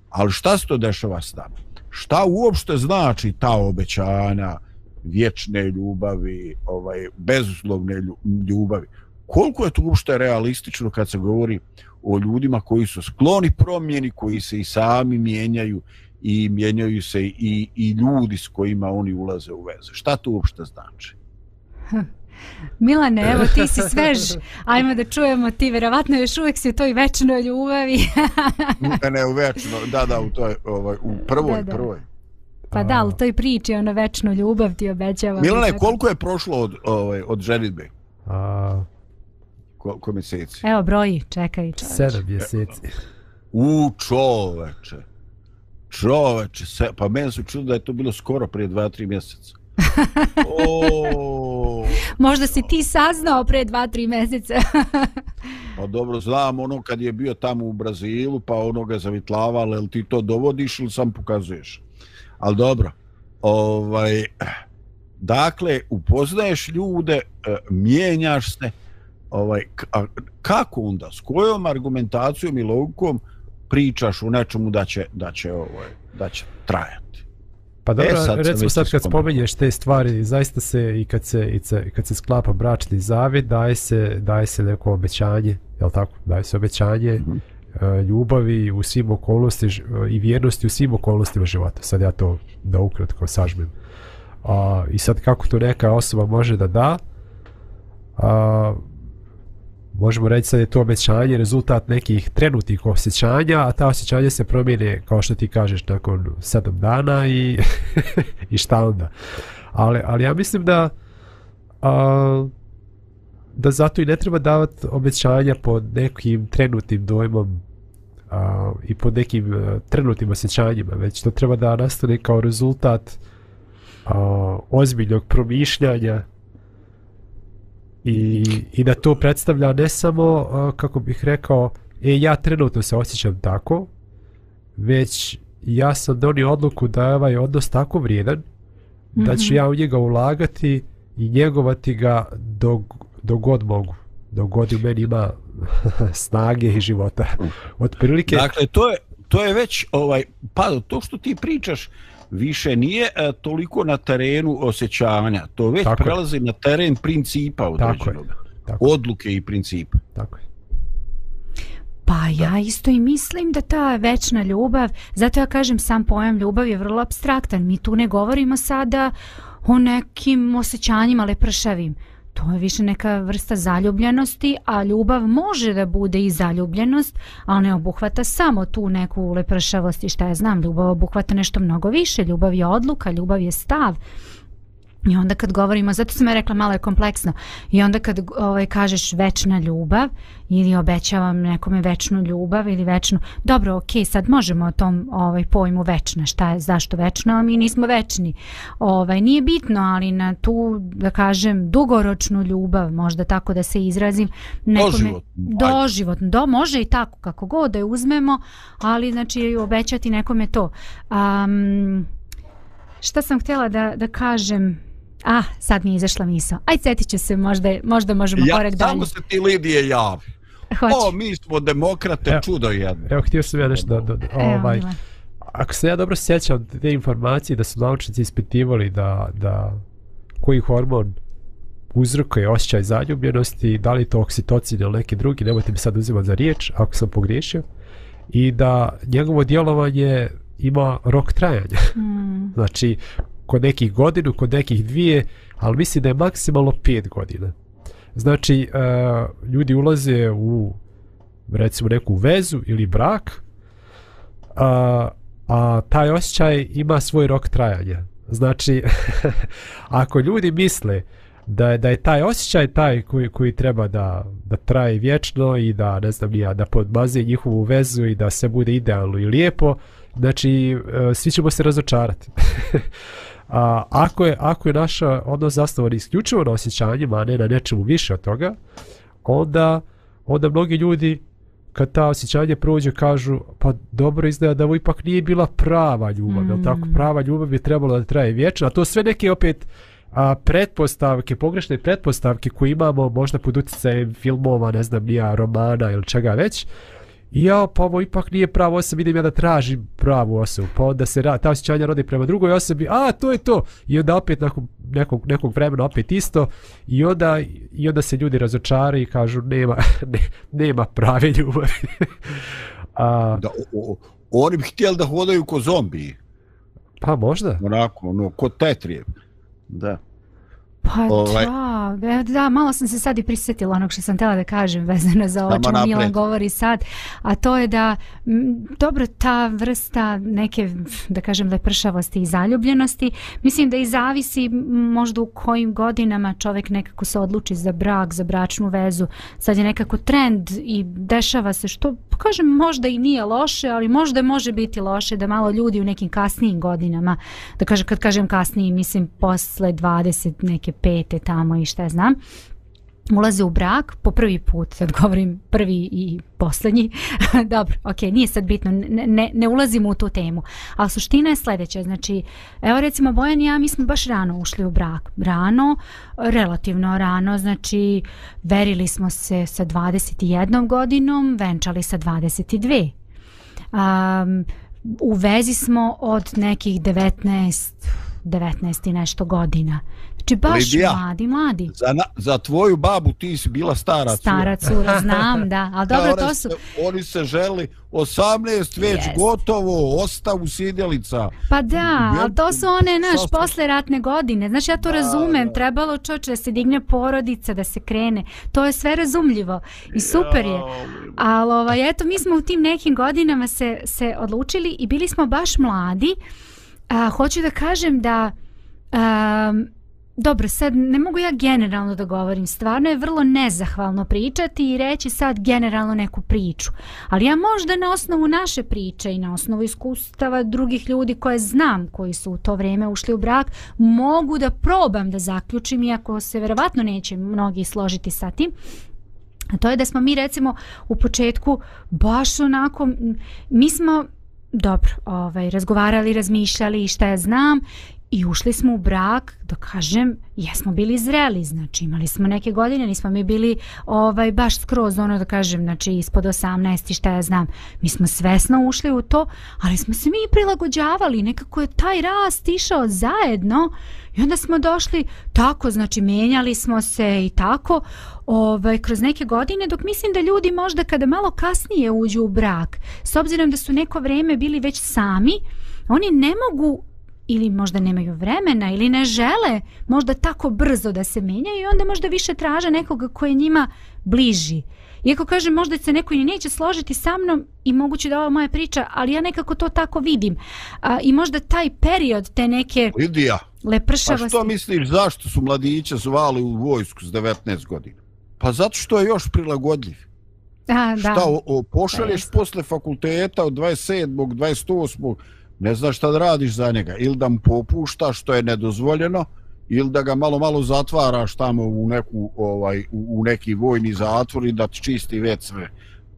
[SPEAKER 2] Ali šta se to dešava s nama? Šta uopšte znači ta obećanja vječne ljubavi, ovaj bezuslovne ljubavi. Koliko je to uopšte realistično kad se govori o ljudima koji su skloni promjeni, koji se i sami mijenjaju i mijenjaju se i, i ljudi s kojima oni ulaze u veze. Šta to uopšte znači?
[SPEAKER 1] Milane, evo ti si svež, ajmo da čujemo ti, verovatno još uvijek si u toj večnoj ljubavi.
[SPEAKER 2] ne, ne, u večno, da, da, u, toj, ovaj, u prvoj, da, da. prvoj.
[SPEAKER 1] Pa da, u toj priči, ono večnu ljubav ti obećava.
[SPEAKER 2] Milane, koliko je prošlo od, ovaj, od ženitbe? A... Koliko mjeseci?
[SPEAKER 1] Evo, broji, čekaj. Čoveč.
[SPEAKER 3] Sedam mjeseci.
[SPEAKER 2] U čoveče. Čoveče, se, pa meni su čuli da je to bilo skoro prije dva, tri mjeseca.
[SPEAKER 1] Možda si ti saznao pre dva, tri mjeseca.
[SPEAKER 2] pa dobro, znam ono kad je bio tamo u Brazilu, pa ono ga zavitlavalo, jel ti to dovodiš ili sam pokazuješ? Ali dobro, ovaj, dakle, upoznaješ ljude, e, mijenjaš se, ovaj, kako onda, s kojom argumentacijom i logikom pričaš u nečemu da će, da će, ovo, da će trajati.
[SPEAKER 3] Pa dobro, e, sad recimo sad kad spomenješ te stvari, zaista se i kad se, i se, kad se sklapa bračni zavjet, daje se, daje se neko obećanje, jel tako? Daje se obećanje mm -hmm. ljubavi u svim okolnosti i vjernosti u svim okolnostima života. Sad ja to da ukratko sažmem. A, I sad kako to neka osoba može da da, a, možemo reći sad je to obećanje rezultat nekih trenutnih osjećanja, a ta osjećanja se promijene, kao što ti kažeš, nakon sedam dana i, i šta onda. Ali, ali ja mislim da a, da zato i ne treba davati obećanja pod nekim trenutnim dojmom a, i pod nekim a, trenutnim osjećanjima, već to treba da nastane kao rezultat a, ozbiljnog promišljanja i, i da to predstavlja ne samo, uh, kako bih rekao, e, ja trenutno se osjećam tako, već ja sam donio odluku da je ovaj odnos tako vrijedan, mm -hmm. da ću mhm. ja u njega ulagati i njegovati ga dok, dok god mogu, dok god u meni ima snage i života. Od prilike...
[SPEAKER 2] Dakle, to je, to je već, ovaj, pa to što ti pričaš, više nije e, toliko na terenu osjećanja, to već tako prelazi je. na teren principa određenog. Tako odluke i principa.
[SPEAKER 3] Tako je.
[SPEAKER 1] Pa ja isto i mislim da ta večna ljubav, zato ja kažem sam pojam ljubav je vrlo abstraktan. Mi tu ne govorimo sada o nekim osjećanjima lepršavim to je više neka vrsta zaljubljenosti, a ljubav može da bude i zaljubljenost, a ne obuhvata samo tu neku lepršavost i šta ja znam, ljubav obuhvata nešto mnogo više, ljubav je odluka, ljubav je stav, I onda kad govorimo, zato sam ja rekla malo je kompleksno, i onda kad ovaj, kažeš večna ljubav ili obećavam nekome večnu ljubav ili večnu, dobro, ok, sad možemo o tom ovaj, pojmu večna, šta je, zašto večno, a mi nismo večni. Ovaj, nije bitno, ali na tu, da kažem, dugoročnu ljubav, možda tako da se izrazim, nekome, doživotno, doživotno, do, može i tako, kako god da je uzmemo, ali znači obećati nekome to. Um, šta sam htjela da, da kažem, Ah, sad mi je izašla misla. Aj, cetit ću se, možda, možda možemo
[SPEAKER 2] ja,
[SPEAKER 1] korak dalje.
[SPEAKER 2] Samo se ti Lidije javi. Hoću. O, mi smo demokrate, evo, čudo jedno.
[SPEAKER 3] Evo, htio sam ja nešto da... da, da ovaj, evo, ako se ja dobro sjećam te informacije da su naučnici ispitivali da, da koji hormon uzrokuje osjećaj zaljubljenosti, da li to oksitocin ili neki drugi, nemojte mi sad uzimati za riječ, ako sam pogriješio, i da njegovo djelovanje ima rok trajanja. Mm. znači, kod nekih godinu, kod nekih dvije, ali mislim da je maksimalno pet godina. Znači, uh, ljudi ulaze u recimo neku vezu ili brak, a, a taj osjećaj ima svoj rok trajanja. Znači, ako ljudi misle da je, da je taj osjećaj taj koji, koji treba da, da traje vječno i da, ne znam ja, da podmaze njihovu vezu i da se bude idealno i lijepo, znači, e, svi ćemo se razočarati. A, ako, je, ako je naša odnos zastavan isključivo na osjećanjima, a ne na nečemu više od toga, onda, onda mnogi ljudi kad ta osjećanje prođe kažu pa dobro izgleda da ovo ipak nije bila prava ljubav, mm. tako prava ljubav bi trebalo da traje vječno, a to sve neke opet a, pretpostavke, pogrešne pretpostavke koje imamo možda pod utjecajem filmova, ne znam, nija romana ili čega već, ja, pa ovo ipak nije pravo osoba, idem ja da tražim pravu osobu. Pa onda se ta osjećanja rodi prema drugoj osobi, a to je to. I onda opet nakon nekog, nekog vremena opet isto. I onda, i onda se ljudi razočari i kažu nema, ne, nema prave ljubavi.
[SPEAKER 2] a, da, o, o, oni bi htjeli da hodaju ko zombi.
[SPEAKER 3] Pa možda.
[SPEAKER 2] Onako, ono, ko tetrije. Da.
[SPEAKER 1] Pa ovaj... da, da, malo sam se sad i prisjetila onog što sam tela da kažem vezano za ovo čemu Milan govori sad, a to je da, m, dobro, ta vrsta neke, da kažem, lepršavosti i zaljubljenosti, mislim da i zavisi možda u kojim godinama čovjek nekako se odluči za brak, za bračnu vezu, sad je nekako trend i dešava se što, kažem, možda i nije loše, ali možda može biti loše da malo ljudi u nekim kasnijim godinama, da kažem, kad kažem kasniji, mislim posle 20 neke pete tamo i šta znam ulaze u brak po prvi put, sad govorim prvi i posljednji, dobro, ok, nije sad bitno, ne, ne, ne ulazimo u tu temu, ali suština je sljedeća, znači, evo recimo Bojan i ja, mi smo baš rano ušli u brak, rano, relativno rano, znači, verili smo se sa 21 godinom, venčali sa 22. Um, u vezi smo od nekih 19 19 i nešto godina. Znači baš Lidija, mladi, mladi.
[SPEAKER 2] Za, na, za tvoju babu ti si bila stara
[SPEAKER 1] Stara cura, znam, da. Ali dobro, to su... Se,
[SPEAKER 2] oni se želi 18 već yes. gotovo, ostavu sidjelica.
[SPEAKER 1] Pa da, ali to su one, naš, posle ratne godine. Znači ja to da, razumem, da. trebalo čoče da se digne porodica, da se krene. To je sve razumljivo i super je. Ali ovaj, eto, mi smo u tim nekim godinama se, se odlučili i bili smo baš mladi. A, hoću da kažem da... Um, Dobro, sad ne mogu ja generalno da govorim, stvarno je vrlo nezahvalno pričati i reći sad generalno neku priču. Ali ja možda na osnovu naše priče i na osnovu iskustava drugih ljudi koje znam koji su u to vrijeme ušli u brak, mogu da probam da zaključim, iako se verovatno neće mnogi složiti sa tim, A to je da smo mi recimo u početku baš onako, mi smo dobro, ovaj, razgovarali, razmišljali i šta ja znam i ušli smo u brak, da kažem, jesmo bili zreli, znači imali smo neke godine, nismo mi bili ovaj baš skroz ono da kažem, znači ispod 18 i šta ja znam, mi smo svesno ušli u to, ali smo se mi prilagođavali, nekako je taj rast išao zajedno i onda smo došli tako, znači menjali smo se i tako ovaj, kroz neke godine, dok mislim da ljudi možda kada malo kasnije uđu u brak, s obzirom da su neko vreme bili već sami, oni ne mogu ili možda nemaju vremena ili ne žele možda tako brzo da se menjaju i onda možda više traže nekoga koji je njima bliži. Iako kažem možda se neko i neće složiti sa mnom i moguće da ova moja priča, ali ja nekako to tako vidim. A, I možda taj period te neke
[SPEAKER 2] Lidija,
[SPEAKER 1] lepršavosti...
[SPEAKER 2] Pa što misliš zašto su mladiće zvali u vojsku s 19 godina? Pa zato što je još prilagodljiv.
[SPEAKER 1] A, da.
[SPEAKER 2] Šta, o, o, pošalješ posle fakulteta od 27. 28 ne znaš šta da radiš za njega. Ili da mu popušta što je nedozvoljeno ili da ga malo malo zatvaraš tamo u neku ovaj u neki vojni zatvor i da ti čisti već sve.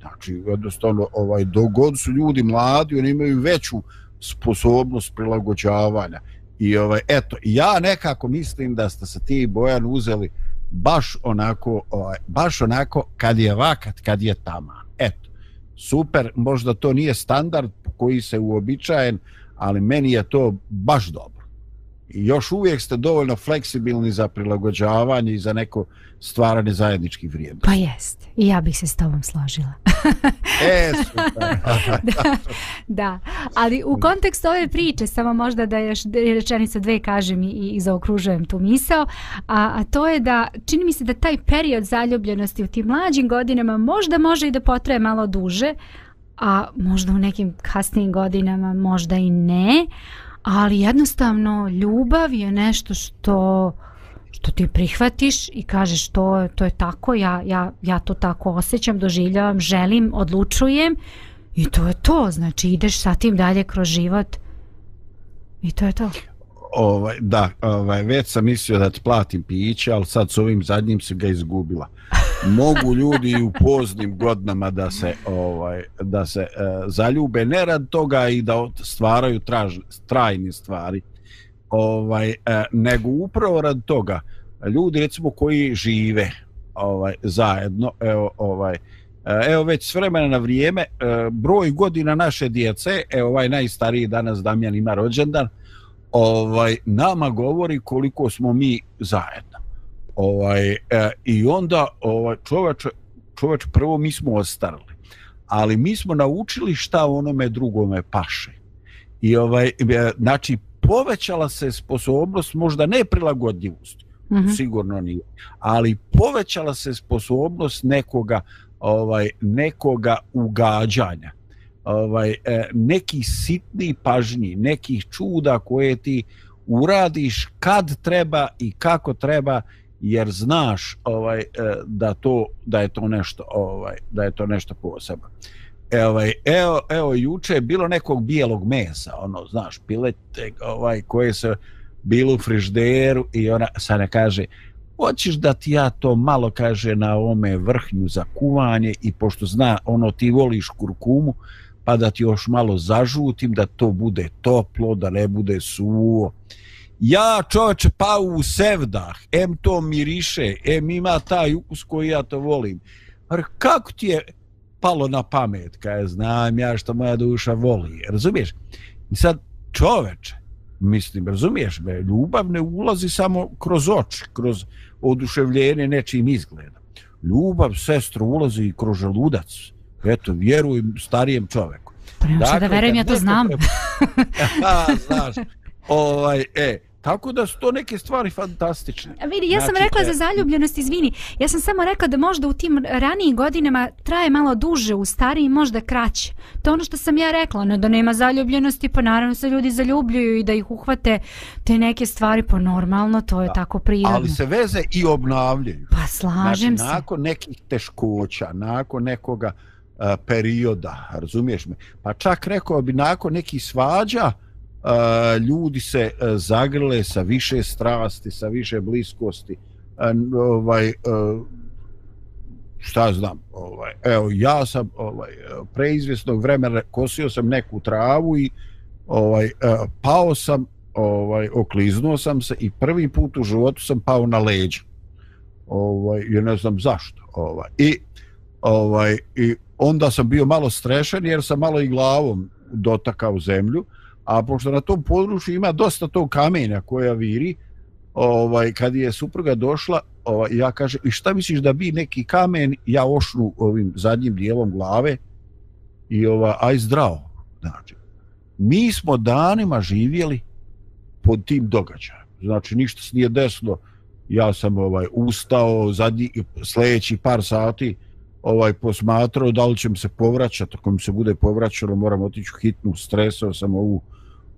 [SPEAKER 2] Znači jednostavno ovaj dogod su ljudi mladi oni imaju veću sposobnost prilagođavanja. I ovaj eto ja nekako mislim da ste se ti Bojan uzeli baš onako ovaj, baš onako kad je vakat kad je tama super možda to nije standard koji se uobičajen, ali meni je to baš dobro. Još uvijek ste dovoljno fleksibilni za prilagođavanje i za neko stvaranje zajedničkih vrijednosti.
[SPEAKER 1] Pa jest. I ja bih se s tobom složila.
[SPEAKER 2] e, super.
[SPEAKER 1] da, da. Ali u kontekstu ove priče, samo možda da još rečenica dve kažem i, i zaokružujem tu misao, a, a to je da čini mi se da taj period zaljubljenosti u tim mlađim godinama možda može i da potraje malo duže, a možda u nekim kasnijim godinama možda i ne, ali jednostavno ljubav je nešto što što ti prihvatiš i kažeš to, to je tako, ja, ja, ja to tako osjećam, doživljavam, želim, odlučujem. I to je to, znači ideš sa tim dalje kroz život i to je to.
[SPEAKER 2] Ovaj, da, ovaj, već sam mislio da ti platim piće, ali sad s ovim zadnjim se ga izgubila mogu ljudi u poznim godinama da se ovaj da se uh, zaljube ne rad toga i da stvaraju traž, trajne stvari. Ovaj uh, nego upravo rad toga. Ljudi recimo koji žive ovaj zajedno evo ovaj e, evo već s vremena na vrijeme broj godina naše djece evo ovaj najstariji danas Damjan ima rođendan ovaj nama govori koliko smo mi zajedno ovaj e, i onda ovaj čovjek čovjek prvo mi smo ostarili ali mi smo naučili šta onome drugome paše i ovaj e, znači povećala se sposobnost možda ne prilagodljivost mm -hmm. sigurno nije ali povećala se sposobnost nekoga ovaj nekoga ugađanja ovaj e, neki sitni pažnji nekih čuda koje ti uradiš kad treba i kako treba jer znaš ovaj e, da to da je to nešto ovaj da je to nešto posebno. Evo, evo evo juče je bilo nekog bijelog mesa, ono znaš, pilete ovaj koje se bilo u frižderu i ona sa kaže hoćeš da ti ja to malo kaže na ome vrhnju za kuvanje i pošto zna ono ti voliš kurkumu pa da ti još malo zažutim da to bude toplo da ne bude suvo ja čovječe pa u sevdah, em to miriše, em ima taj ukus koji ja to volim. Ar kako ti je, palo na pamet, kaj znam ja što moja duša voli, razumiješ? I sad čoveče, mislim, razumiješ me, ljubav ne ulazi samo kroz oči, kroz oduševljenje nečim izgleda. Ljubav, sestro, ulazi i kroz želudac. Eto, vjerujem starijem čoveku.
[SPEAKER 1] Pa dakle, da verujem, ja to znam. Treba...
[SPEAKER 2] A, znaš, ovaj, e, Tako da su to neke stvari fantastične.
[SPEAKER 1] A vidi, ja sam znači, rekla e... za zaljubljenost, izvini. Ja sam samo rekla da možda u tim ranijim godinama traje malo duže, u starijim možda kraće. To ono što sam ja rekla, ne da nema zaljubljenosti, pa naravno se ljudi zaljubljuju i da ih uhvate te neke stvari, pa normalno, to je da. tako prirodno.
[SPEAKER 2] Ali se veze i obnavljaju.
[SPEAKER 1] Pa slažem
[SPEAKER 2] znači, se. nakon nekih teškoća, nakon nekoga uh, perioda, razumiješ me, pa čak rekao bi nakon nekih svađa, uh, ljudi se e, zagrle sa više strasti, sa više bliskosti. ovaj, e, šta znam, ovaj, evo, ja sam ovaj, e, preizvjesnog vremena kosio sam neku travu i ovaj, pao sam, ovaj, okliznuo sam se i prvi put u životu sam pao na leđa. Ovaj, jer ne znam zašto. Ovaj. I, ovaj, I onda sam bio malo strešen jer sam malo i glavom dotakao zemlju a pošto na tom području ima dosta tog kamenja koja viri, ovaj, kad je supruga došla, ovaj, ja kaže, i šta misliš da bi neki kamen, ja ošnu ovim zadnjim dijelom glave i ova, aj zdravo. Znači, mi smo danima živjeli pod tim događajem. Znači, ništa se nije desilo. Ja sam ovaj ustao zadnji, sljedeći par sati ovaj posmatrao da li će se povraćati. Ako mi se bude povraćalo, moram otići u hitnu, stresao sam ovu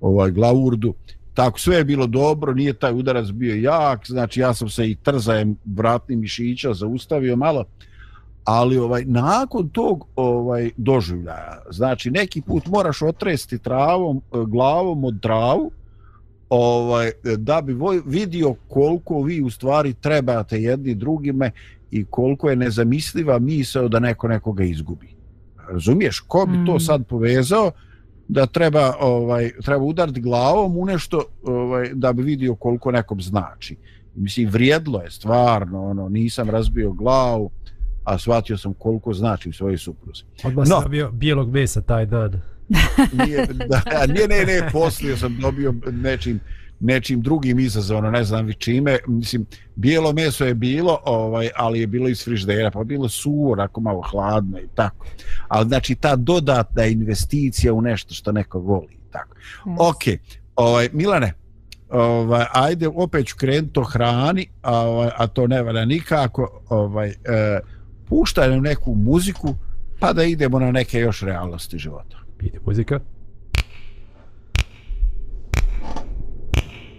[SPEAKER 2] ovaj glavurdu tako sve je bilo dobro nije taj udarac bio jak znači ja sam se i trzajem vratnim mišića zaustavio malo ali ovaj nakon tog ovaj doživljaja znači neki put moraš otresti travom glavom od travu ovaj da bi vidio koliko vi u stvari trebate jedni drugime i koliko je nezamisliva misao da neko nekoga izgubi. Razumiješ? Ko bi to mm. sad povezao da treba ovaj treba udariti glavom u nešto ovaj da bi vidio koliko nekom znači. Mislim vrijedlo je stvarno, ono nisam razbio glavu, a shvatio sam koliko znači svojoj supruzi.
[SPEAKER 3] Odmah no, sam bio bijelog mesa taj dan.
[SPEAKER 2] nije, da, nije, ne, ne, poslije sam dobio nečim nečim drugim izazovno, ne znam vi čime, mislim, bijelo meso je bilo, ovaj, ali je bilo iz friždera, pa bilo suvo, onako malo hladno i tako. Ali znači ta dodatna investicija u nešto što neko voli i tako. Yes. Ok, ovaj, Milane, ovaj, ajde, opet ću krenuti o hrani, a, ovaj, a to ne valja nikako, ovaj, e, puštaj nam neku muziku, pa da idemo na neke još realnosti života.
[SPEAKER 3] Ide muzika.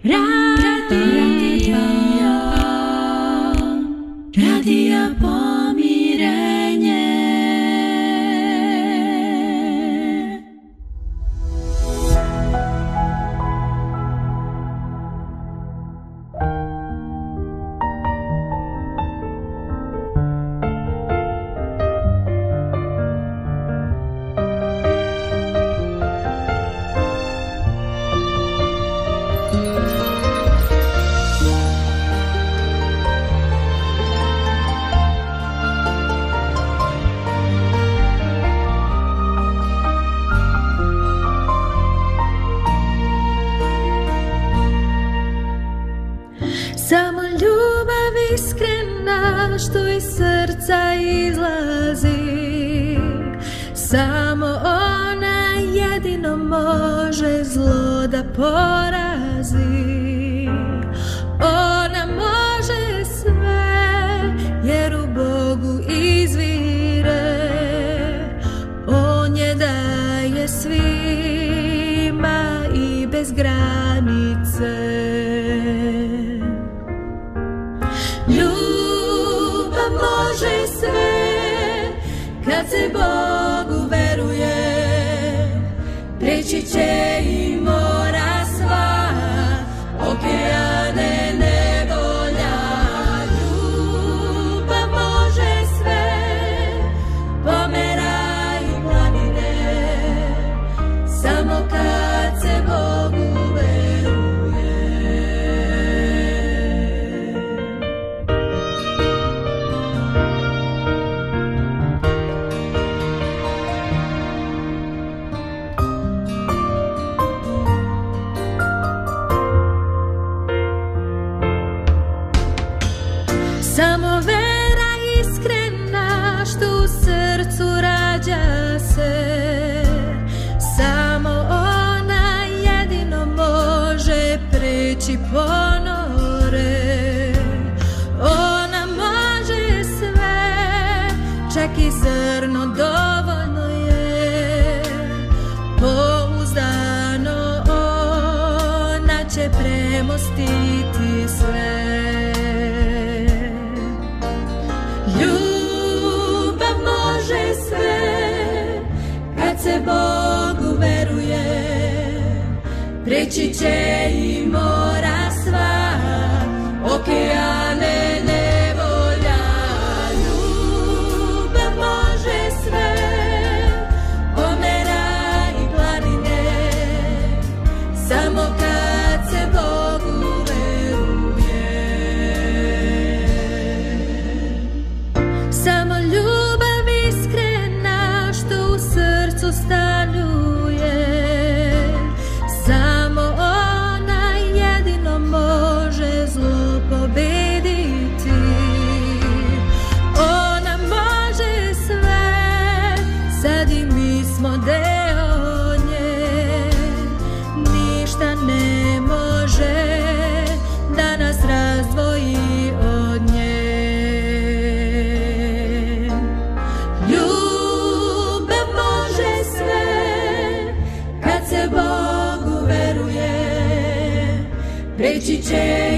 [SPEAKER 5] Radio, radio pomirenje. cheio. day.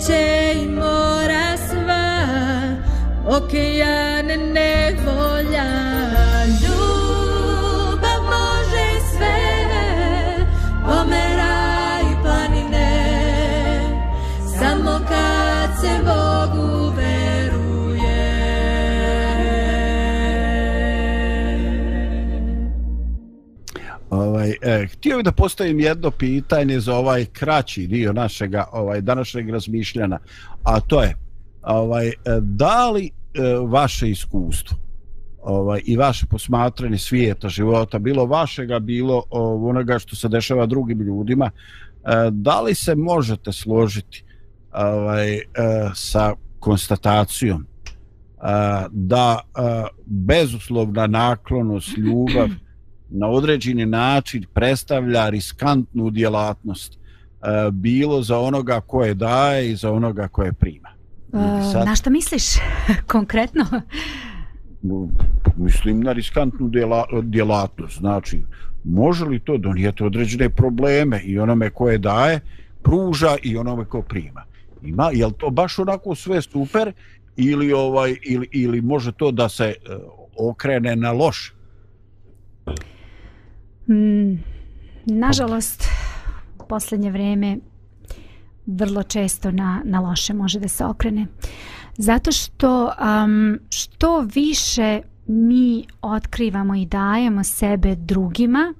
[SPEAKER 2] take e, htio bih da postavim jedno pitanje za ovaj kraći dio našega ovaj današnjeg razmišljanja, a to je ovaj, e, da li e, vaše iskustvo ovaj, i vaše posmatranje svijeta, života, bilo vašega, bilo o, onoga što se dešava drugim ljudima, e, da li se možete složiti ovaj, e, sa konstatacijom e, da e, bezuslovna naklonost, ljubav na određeni način predstavlja riskantnu djelatnost e, bilo za onoga koje daje i za onoga koje prima. I sad-
[SPEAKER 1] Na šta misliš konkretno?
[SPEAKER 2] mislim na riskantnu djela, djelatnost. Znači, može li to donijeti određene probleme i onome koje daje, pruža i onome ko prima. Ima, je li to baš onako sve super ili ovaj ili, ili može to da se e, okrene na loš?
[SPEAKER 1] Mm, nažalost, u posljednje vrijeme vrlo često na, na loše može da se okrene. Zato što um, što više mi otkrivamo i dajemo sebe drugima,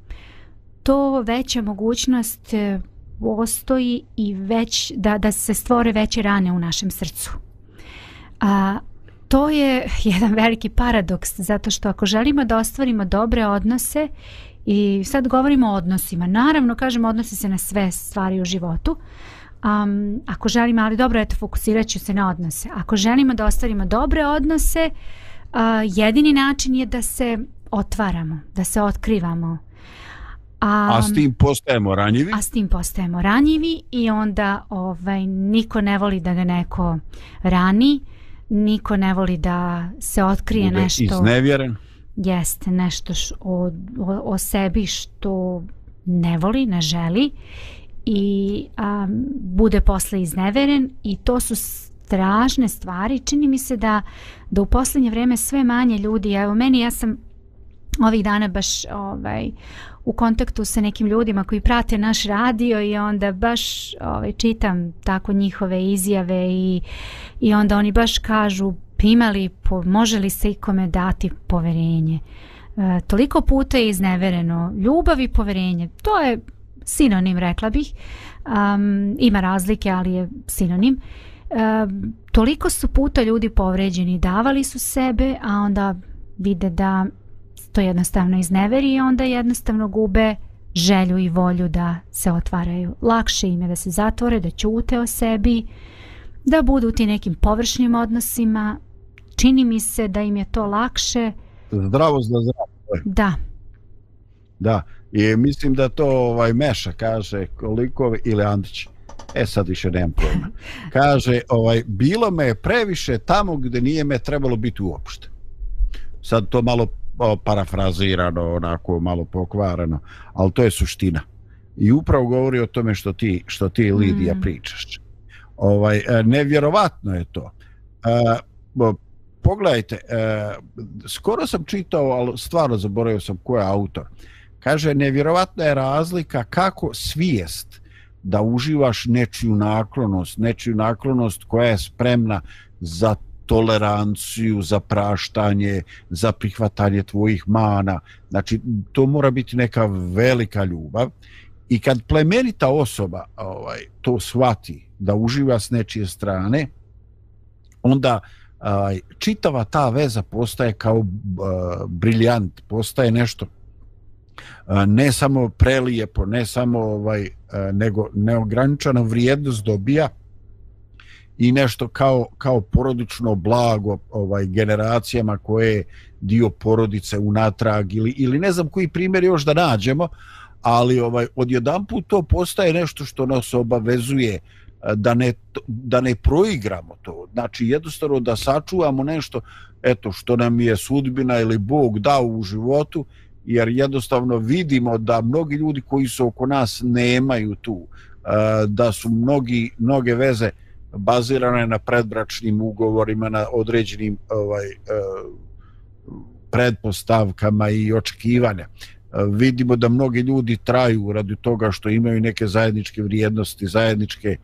[SPEAKER 1] to veća mogućnost e, postoji i već da, da se stvore veće rane u našem srcu. A, to je jedan veliki paradoks zato što ako želimo da ostvarimo dobre odnose i sad govorimo o odnosima. Naravno kažemo odnosi se na sve stvari u životu. Um, ako želimo ali dobro eto fokusirat ću se na odnose. Ako želimo da ostvarimo dobre odnose uh, jedini način je da se otvaramo da se otkrivamo. A,
[SPEAKER 2] A s tim postajemo ranjivi?
[SPEAKER 1] a s tim postajemo ranjivi i onda ovaj niko ne voli da ga neko rani, niko ne voli da se otkrije
[SPEAKER 2] Bude
[SPEAKER 1] nešto.
[SPEAKER 2] iznevjeren
[SPEAKER 1] jeste nešto š, o, o, o sebi što ne voli, ne želi i a, bude posle izneveren i to su strašne stvari. Čini mi se da, da u posljednje vrijeme sve manje ljudi, evo meni ja sam ovih dana baš ovaj u kontaktu sa nekim ljudima koji prate naš radio i onda baš ovaj čitam tako njihove izjave i i onda oni baš kažu imali po, može li se ikome dati poverenje e, toliko puta je iznevereno ljubav i poverenje to je sinonim rekla bih um, ima razlike ali je sinonim e, toliko su puta ljudi povređeni davali su sebe a onda vide da to jednostavno izneveri i onda jednostavno gube želju i volju da se otvaraju. Lakše im je da se zatvore, da ćute o sebi, da budu u ti nekim površnim odnosima. Čini mi se da im je to lakše.
[SPEAKER 2] Zdravo za zdravo.
[SPEAKER 1] Da.
[SPEAKER 2] Da. I mislim da to ovaj Meša kaže koliko ili Andić. E sad više nemam pojma. Kaže, ovaj, bilo me je previše tamo gdje nije me trebalo biti uopšte. Sad to malo parafrazirano, onako malo pokvareno, ali to je suština. I upravo govori o tome što ti, što ti Lidija mm. pričaš. Ovaj, e, nevjerovatno je to. E, pogledajte, e, skoro sam čitao, ali stvarno zaboravio sam ko je autor. Kaže, nevjerovatna je razlika kako svijest da uživaš nečiju naklonost, nečiju naklonost koja je spremna za toleranciju, za praštanje, za prihvatanje tvojih mana. Znači, to mora biti neka velika ljubav. I kad plemenita osoba ovaj, to shvati, da uživa s nečije strane, onda uh, čitava ta veza postaje kao e, briljant, postaje nešto e, ne samo prelijepo, ne samo ovaj, e, nego neograničena vrijednost dobija, i nešto kao kao porodično blago ovaj generacijama koje dio porodice unatrag ili ili ne znam koji primjer još da nađemo ali ovaj odjedanput to postaje nešto što nas obavezuje uh, E, da ne da ne proigramo to znači jednostavno da sačuvamo nešto eto što nam je sudbina ili Bog dao u životu jer jednostavno vidimo da mnogi ljudi koji su oko nas nemaju tu e, da su mnogi mnoge veze bazirane na predbračnim ugovorima, na određenim ovaj, e, predpostavkama i očekivanja. Vidimo da mnogi ljudi traju radi toga što imaju neke zajedničke vrijednosti, zajedničke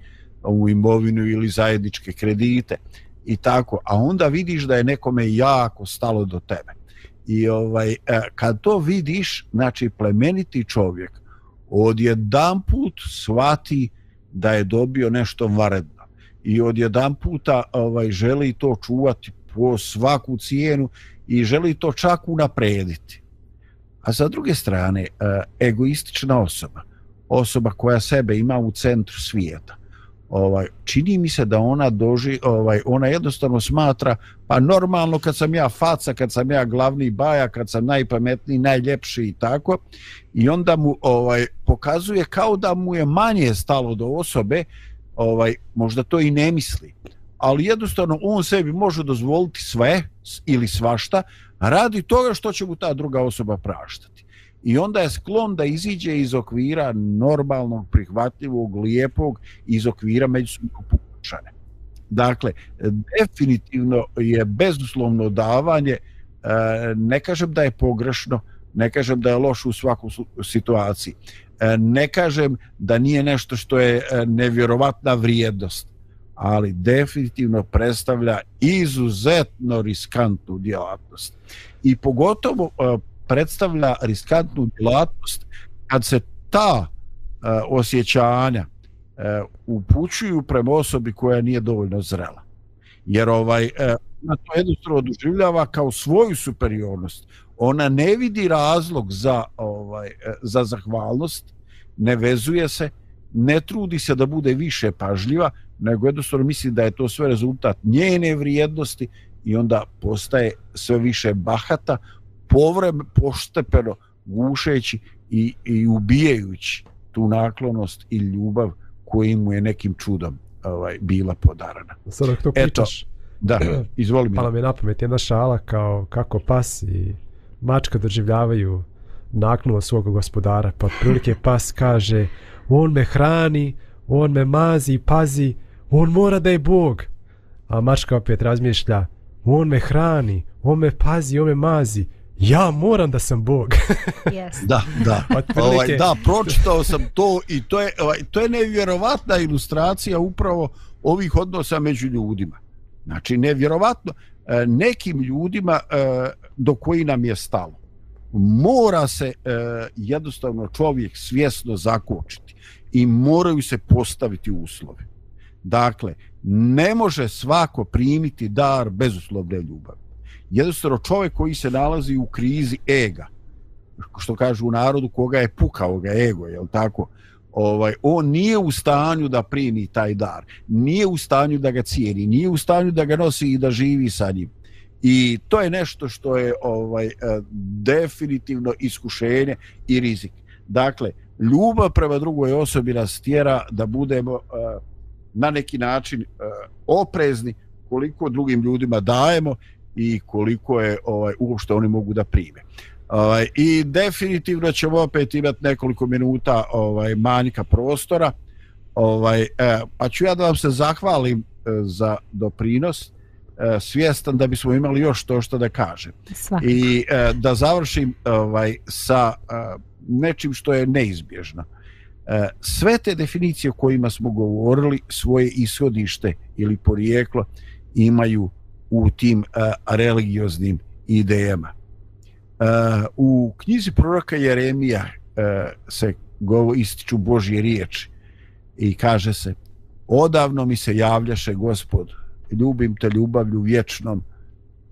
[SPEAKER 2] u imovinu ili zajedničke kredite i tako. A onda vidiš da je nekome jako stalo do tebe. I ovaj, e, kad to vidiš, znači plemeniti čovjek odjedan put shvati da je dobio nešto varedno i odjedan puta ovaj, želi to čuvati po svaku cijenu i želi to čak unaprediti. A sa druge strane, e, egoistična osoba, osoba koja sebe ima u centru svijeta, ovaj čini mi se da ona doži ovaj ona jednostavno smatra pa normalno kad sam ja faca kad sam ja glavni baja kad sam najpametniji najljepši i tako i onda mu ovaj pokazuje kao da mu je manje stalo do osobe ovaj možda to i ne misli. Ali jednostavno on sebi može dozvoliti sve ili svašta radi toga što će mu ta druga osoba praštati i onda je sklon da iziđe iz okvira normalnog, prihvatljivog, lijepog iz okvira međusobnog pokušanja. Dakle, definitivno je bezuslovno davanje, e, ne kažem da je pogrešno, ne kažem da je loš u svakoj situaciji, e, ne kažem da nije nešto što je e, nevjerovatna vrijednost, ali definitivno predstavlja izuzetno riskantnu djelatnost. I pogotovo predstavlja riskantnu djelatnost kad se ta e, osjećanja e, upućuju prema osobi koja nije dovoljno zrela. Jer ovaj, e, ona to jednostavno doživljava kao svoju superiornost ona ne vidi razlog za ovaj za zahvalnost ne vezuje se ne trudi se da bude više pažljiva nego jednostavno misli da je to sve rezultat njene vrijednosti i onda postaje sve više bahata povreme poštepeno gušeći i, i ubijajući tu naklonost i ljubav koji mu je nekim čudom ovaj bila podarana.
[SPEAKER 3] Sada to pričaš. Eto,
[SPEAKER 2] da, izvoli mi.
[SPEAKER 3] Pa nam je na pamet jedna šala kao kako pas i mačka doživljavaju naknuo svog gospodara, pa prilike pas kaže, on me hrani, on me mazi i pazi, on mora da je Bog. A mačka opet razmišlja, on me hrani, on me pazi, on me mazi, ja moram da sam Bog.
[SPEAKER 1] yes.
[SPEAKER 2] Da, da. ovaj, da, pročitao sam to i to je, ovaj, to je nevjerovatna ilustracija upravo ovih odnosa među ljudima. Znači, nevjerovatno e, nekim ljudima e, do koji nam je stalo. Mora se e, jednostavno čovjek svjesno zakočiti i moraju se postaviti uslove. Dakle, ne može svako primiti dar bezuslovne ljubavi. Jednostavno čovjek koji se nalazi u krizi ega, što kažu u narodu koga je pukao ga ego, je tako? Ovaj, on nije u stanju da primi taj dar, nije u stanju da ga cijeni, nije u stanju da ga nosi i da živi sa njim. I to je nešto što je ovaj e, definitivno iskušenje i rizik. Dakle, ljubav prema drugoj osobi nas tjera da budemo e, na neki način e, oprezni koliko drugim ljudima dajemo i koliko je ovaj uopšte oni mogu da prime. Ovaj i definitivno ćemo opet imati nekoliko minuta ovaj manjka prostora. Ovaj eh, pa ću ja da vam se zahvalim eh, za doprinos eh, svjestan da bismo imali još to što da kažem. Svakako. I eh, da završim ovaj sa eh, nečim što je neizbježno. E, sve te definicije o kojima smo govorili, svoje ishodište ili porijeklo imaju u tim e, religioznim idejama. Uh, u knjizi proroka Jeremija e, se govo ističu Božje riječi i kaže se odavno mi se javljaše gospod ljubim te ljubavlju vječnom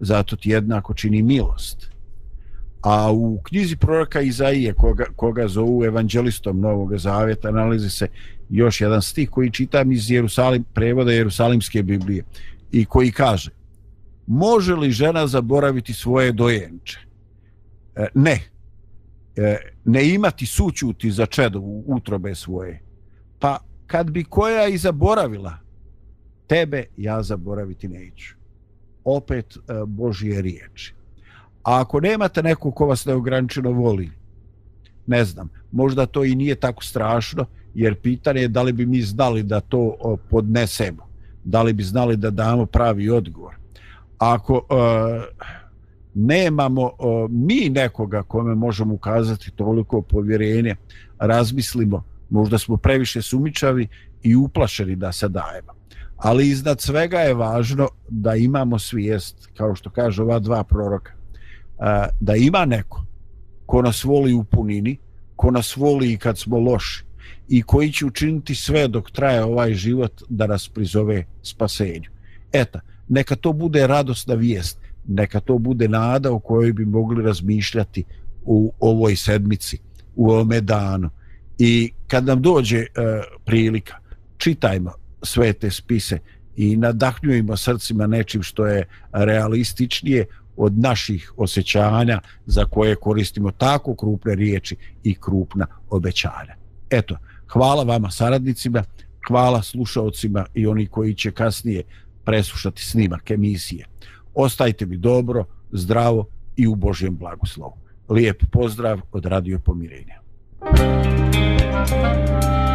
[SPEAKER 2] zato ti jednako čini milost A u knjizi proroka Izaije, koga, koga zovu evanđelistom Novog Zavjeta, nalazi se još jedan stih koji čitam iz Jerusalim, prevoda Jerusalimske Biblije i koji kaže Može li žena zaboraviti svoje dojenče? E, ne. E, ne imati sućuti za čedo utrobe svoje. Pa kad bi koja i zaboravila, tebe ja zaboraviti neću. Opet e, Božje riječi. A ako nemate neko ko vas neograničeno voli, ne znam, možda to i nije tako strašno, jer pitanje je da li bi mi znali da to e, podnesemo, da li bi znali da damo pravi odgovor. Ako uh, nemamo uh, mi nekoga kome možemo ukazati toliko povjerenje, razmislimo, možda smo previše sumičavi i uplašeni da se dajemo. Ali iznad svega je važno da imamo svijest, kao što kaže ova dva proroka, e, da ima neko ko nas voli u punini, ko nas voli i kad smo loši i koji će učiniti sve dok traje ovaj život da nas prizove spasenju. Eta, neka to bude radosna vijest, neka to bude nada o kojoj bi mogli razmišljati u ovoj sedmici, u ovome danu. I kad nam dođe e, prilika, čitajmo sve te spise i nadahnjujemo srcima nečim što je realističnije, od naših osjećanja za koje koristimo tako krupne riječi i krupna obećanja. Eto, hvala vama saradnicima, hvala slušalcima i oni koji će kasnije preslušati snimak emisije. Ostajte mi dobro, zdravo i u Božjem blagoslovu. Lijep pozdrav od Radio Pomirenja. Thank you.